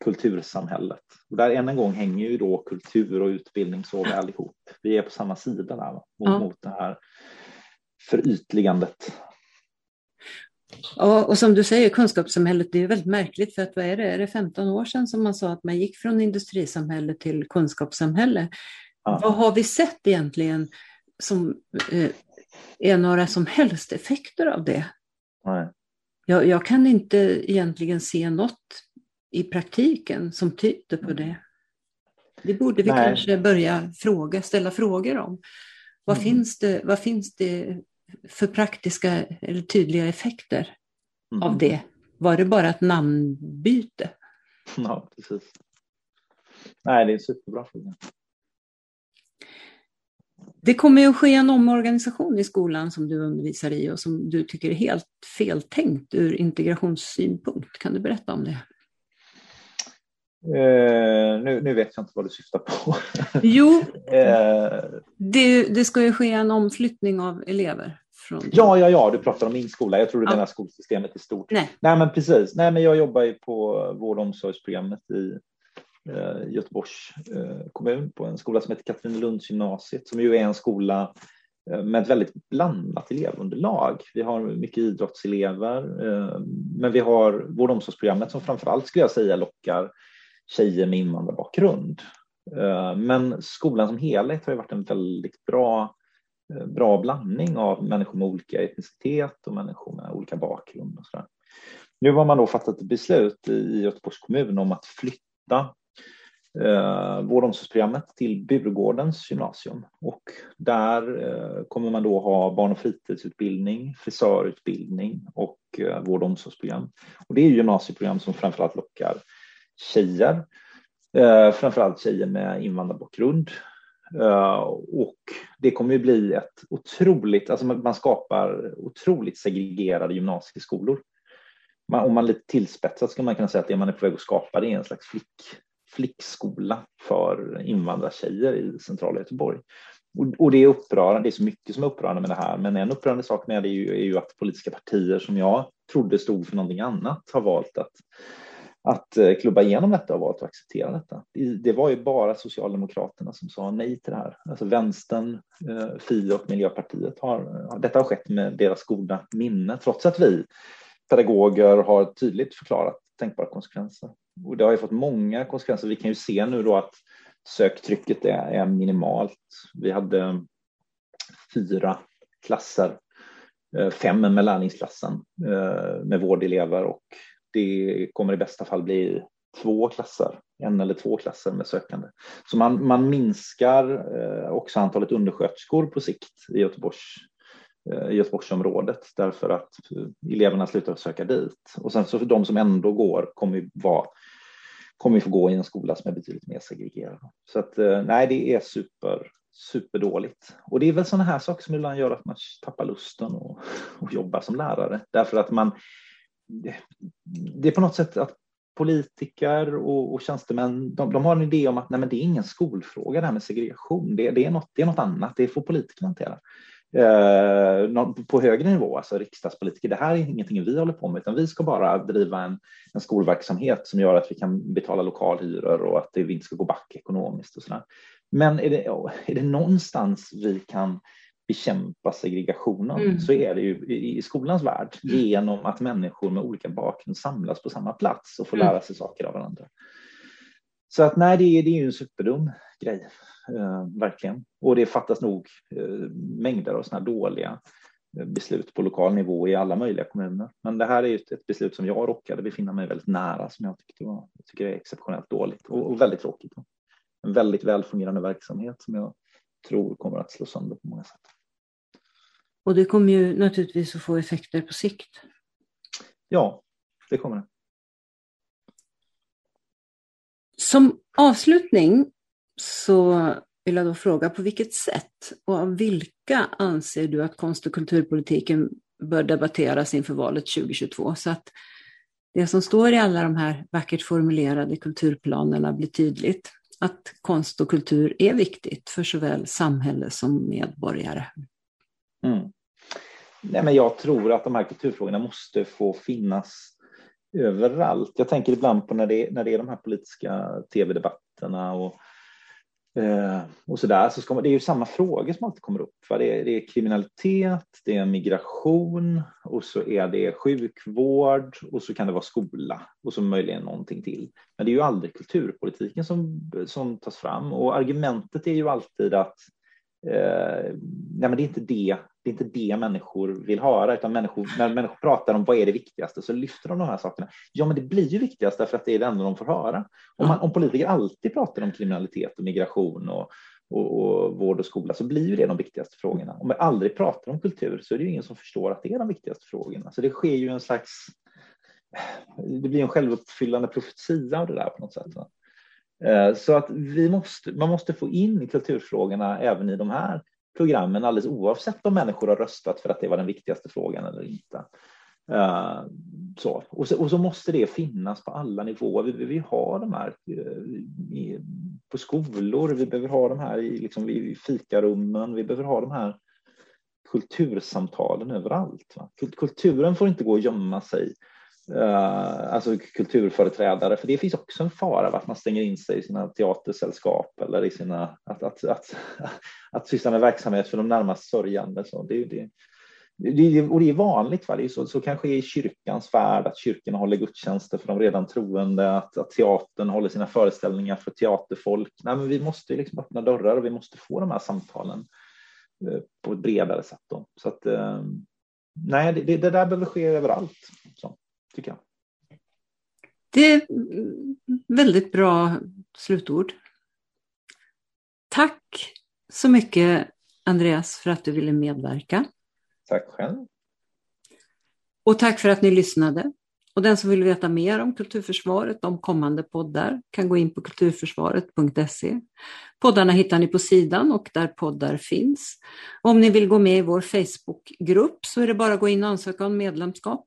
kultursamhället. Och där än en gång hänger ju då kultur och utbildning så väl ihop. Vi är på samma sida där mot, ja. mot det här förytligandet. Ja, och som du säger, kunskapssamhället, det är väldigt märkligt för att vad är det, är det 15 år sedan som man sa att man gick från industrisamhälle till kunskapssamhälle? Ja. Vad har vi sett egentligen som eh, är några som helst effekter av det. Nej. Jag, jag, kan inte egentligen se något i praktiken som tyder på det. Det borde vi Nej. kanske börja fråga, ställa frågor om. Vad, mm. finns det, vad finns det för praktiska eller tydliga effekter mm. av det? Var det bara ett namnbyte? Ja, precis. Nej, det är en superbra fråga. Det kommer ju att ske en omorganisation i skolan som du undervisar i och som du tycker är helt feltänkt ur integrationssynpunkt. Kan du berätta om det? Uh, nu, nu, vet jag inte vad du syftar på. jo, uh, det, det, ska ju ske en omflyttning av elever. Från... Ja, ja, ja, du pratar om min skola. Jag tror du ja. menar skolsystemet i stort. Nej. Nej, men precis. Nej, men jag jobbar ju på vård och omsorgsprogrammet i Eh, Göteborgs eh, kommun på en skola som heter Katrinelundsgymnasiet som ju är en skola eh, med ett väldigt blandat elevunderlag. Vi har mycket idrottselever, men vi har vård och omsorgsprogrammet som framförallt skulle jag säga lockar tjejer med invandrarbakgrund. Eh, men skolan som helhet har ju varit en väldigt bra, eh, bra blandning av människor med olika etnicitet och människor med olika bakgrund. Och så där. Nu har man då fattat ett beslut i Göteborgs kommun om att flytta eh, vård och omsorgsprogrammet till Burgårdens gymnasium och där eh, kommer man då ha barn och fritidsutbildning, frisörutbildning och eh, vård och omsorgsprogram. Och det är gymnasieprogram som framförallt lockar tjejer, eh, framförallt tjejer med invandrarbakgrund. Eh, och det kommer ju bli ett otroligt, alltså man skapar otroligt segregerade gymnasieskolor man, om man lite tillspetsat skulle man kunna säga att det man är på väg att skapa det är en slags flick, flickskola för invandrartjejer i centrala Göteborg. Och, och, det är upprörande, det är så mycket som är upprörande med det här, men en upprörande sak med det är ju, är ju att politiska partier som jag trodde stod för någonting annat har valt att att eh, klubba igenom detta och valt att acceptera detta. Det var ju bara Socialdemokraterna som sa nej till det här. Alltså vänstern, eh, Fi och Miljöpartiet har, detta har skett med deras goda minne, trots att vi pedagoger har tydligt förklarat tänkbara konsekvenser. Och det har ju fått många konsekvenser. Vi kan ju se nu då att söktrycket är, är minimalt. Vi hade fyra klasser, eh, fem med lärlingsklassen med vårdelever och det kommer i bästa fall bli två klasser, en eller två klasser med sökande. Så man, man minskar eh, också antalet undersköterskor på sikt i Göteborgs i Göteborgsområdet därför att eleverna slutar söka dit. Och sen så för de som ändå går kommer ju vara kommer få gå i en skola som är betydligt mer segregerad. Så att eh, nej, det är super, superdåligt. Och det är väl sådana här saker som ibland gör att man tappar lusten och, och jobba som lärare. Därför att man, det är på något sätt att politiker och, och tjänstemän, de, de, har en idé om att nej, men det är ingen skolfråga det här med segregation. Det, det, är, något, det är något annat, det får politikerna hantera eh, på högre nivå, alltså riksdagspolitiker. Det här är ingenting vi håller på med, utan vi ska bara driva en, en skolverksamhet som gör att vi kan betala lokalhyror och att det, vi inte ska gå back ekonomiskt och sådär. Men är det, är det någonstans vi kan bekämpa segregationen mm. så är det ju i skolans värld genom att människor med olika bakgrund samlas på samma plats och får mm. lära sig saker av varandra. Så att nej, det är, det är ju en superdum grej, eh, verkligen. Och det fattas nog eh, mängder av sådana dåliga eh, beslut på lokal nivå i alla möjliga kommuner. Men det här är ju ett, ett beslut som jag råkade befinna mig väldigt nära som jag tyckte var, jag tycker är exceptionellt dåligt och, och väldigt tråkigt. En väldigt välfungerande verksamhet som jag tror kommer att slå sönder på många sätt. Och det kommer ju naturligtvis att få effekter på sikt. Ja, det kommer det. Som avslutning så vill jag då fråga på vilket sätt och av vilka anser du att konst och kulturpolitiken bör debatteras inför valet 2022 så att det som står i alla de här vackert formulerade kulturplanerna blir tydligt. Att konst och kultur är viktigt för såväl samhälle som medborgare. Mm. Nej, men jag tror att de här kulturfrågorna måste få finnas överallt. Jag tänker ibland på när det, när det är de här politiska tv-debatterna och, eh, och så där. Så ska man, det är ju samma frågor som alltid kommer upp. Det, är, det är kriminalitet, det är migration och så är det sjukvård och så kan det vara skola och så möjligen någonting till. Men det är ju aldrig kulturpolitiken som, som tas fram och argumentet är ju alltid att eh, nej men det är inte det det är inte det människor vill höra, utan människor, när människor pratar om vad är det viktigaste så lyfter de de här sakerna. Ja, men det blir ju viktigast därför att det är det enda de får höra. Om, man, om politiker alltid pratar om kriminalitet och migration och, och, och, vård och skola så blir ju det de viktigaste frågorna. Om vi aldrig pratar om kultur så är det ju ingen som förstår att det är de viktigaste frågorna. Så det sker ju en slags, det blir en självuppfyllande profetia av det där på något sätt. Eh, så att vi måste, man måste få in kulturfrågorna även i de här programmen alldeles oavsett om människor har röstat för att det var den viktigaste frågan eller inte. Uh, så. Och, så, och så måste det finnas på alla nivåer. Vi behöver ha de här uh, i, på skolor, vi behöver ha de här i, liksom, i fikarummen, vi behöver ha de här kultursamtalen överallt. Va? Kulturen får inte gå och gömma sig Uh, alltså kulturföreträdare, för det finns också en fara att man stänger in sig i sina teatersällskap eller i sina, att, att, att, att syssla med verksamhet för de närmast sörjande. Så det, det, det, och det är vanligt, va? det är så, så kanske i kyrkans värld att kyrkorna håller gudstjänster för de redan troende, att, att teatern håller sina föreställningar för teaterfolk. Nej, men vi måste liksom öppna dörrar och vi måste få de här samtalen eh, på ett bredare sätt. Då. Så att, eh, nej, det, det, där behöver ske överallt. Så tycker jag. Det är väldigt bra slutord. Tack så mycket Andreas för att du ville medverka. Tack själv. Och tack för att ni lyssnade. Och den som vill veta mer om Kulturförsvaret, om kommande poddar, kan gå in på kulturförsvaret.se. Poddarna hittar ni på sidan och där poddar finns. Om ni vill gå med i vår Facebookgrupp så är det bara att gå in och ansöka om medlemskap.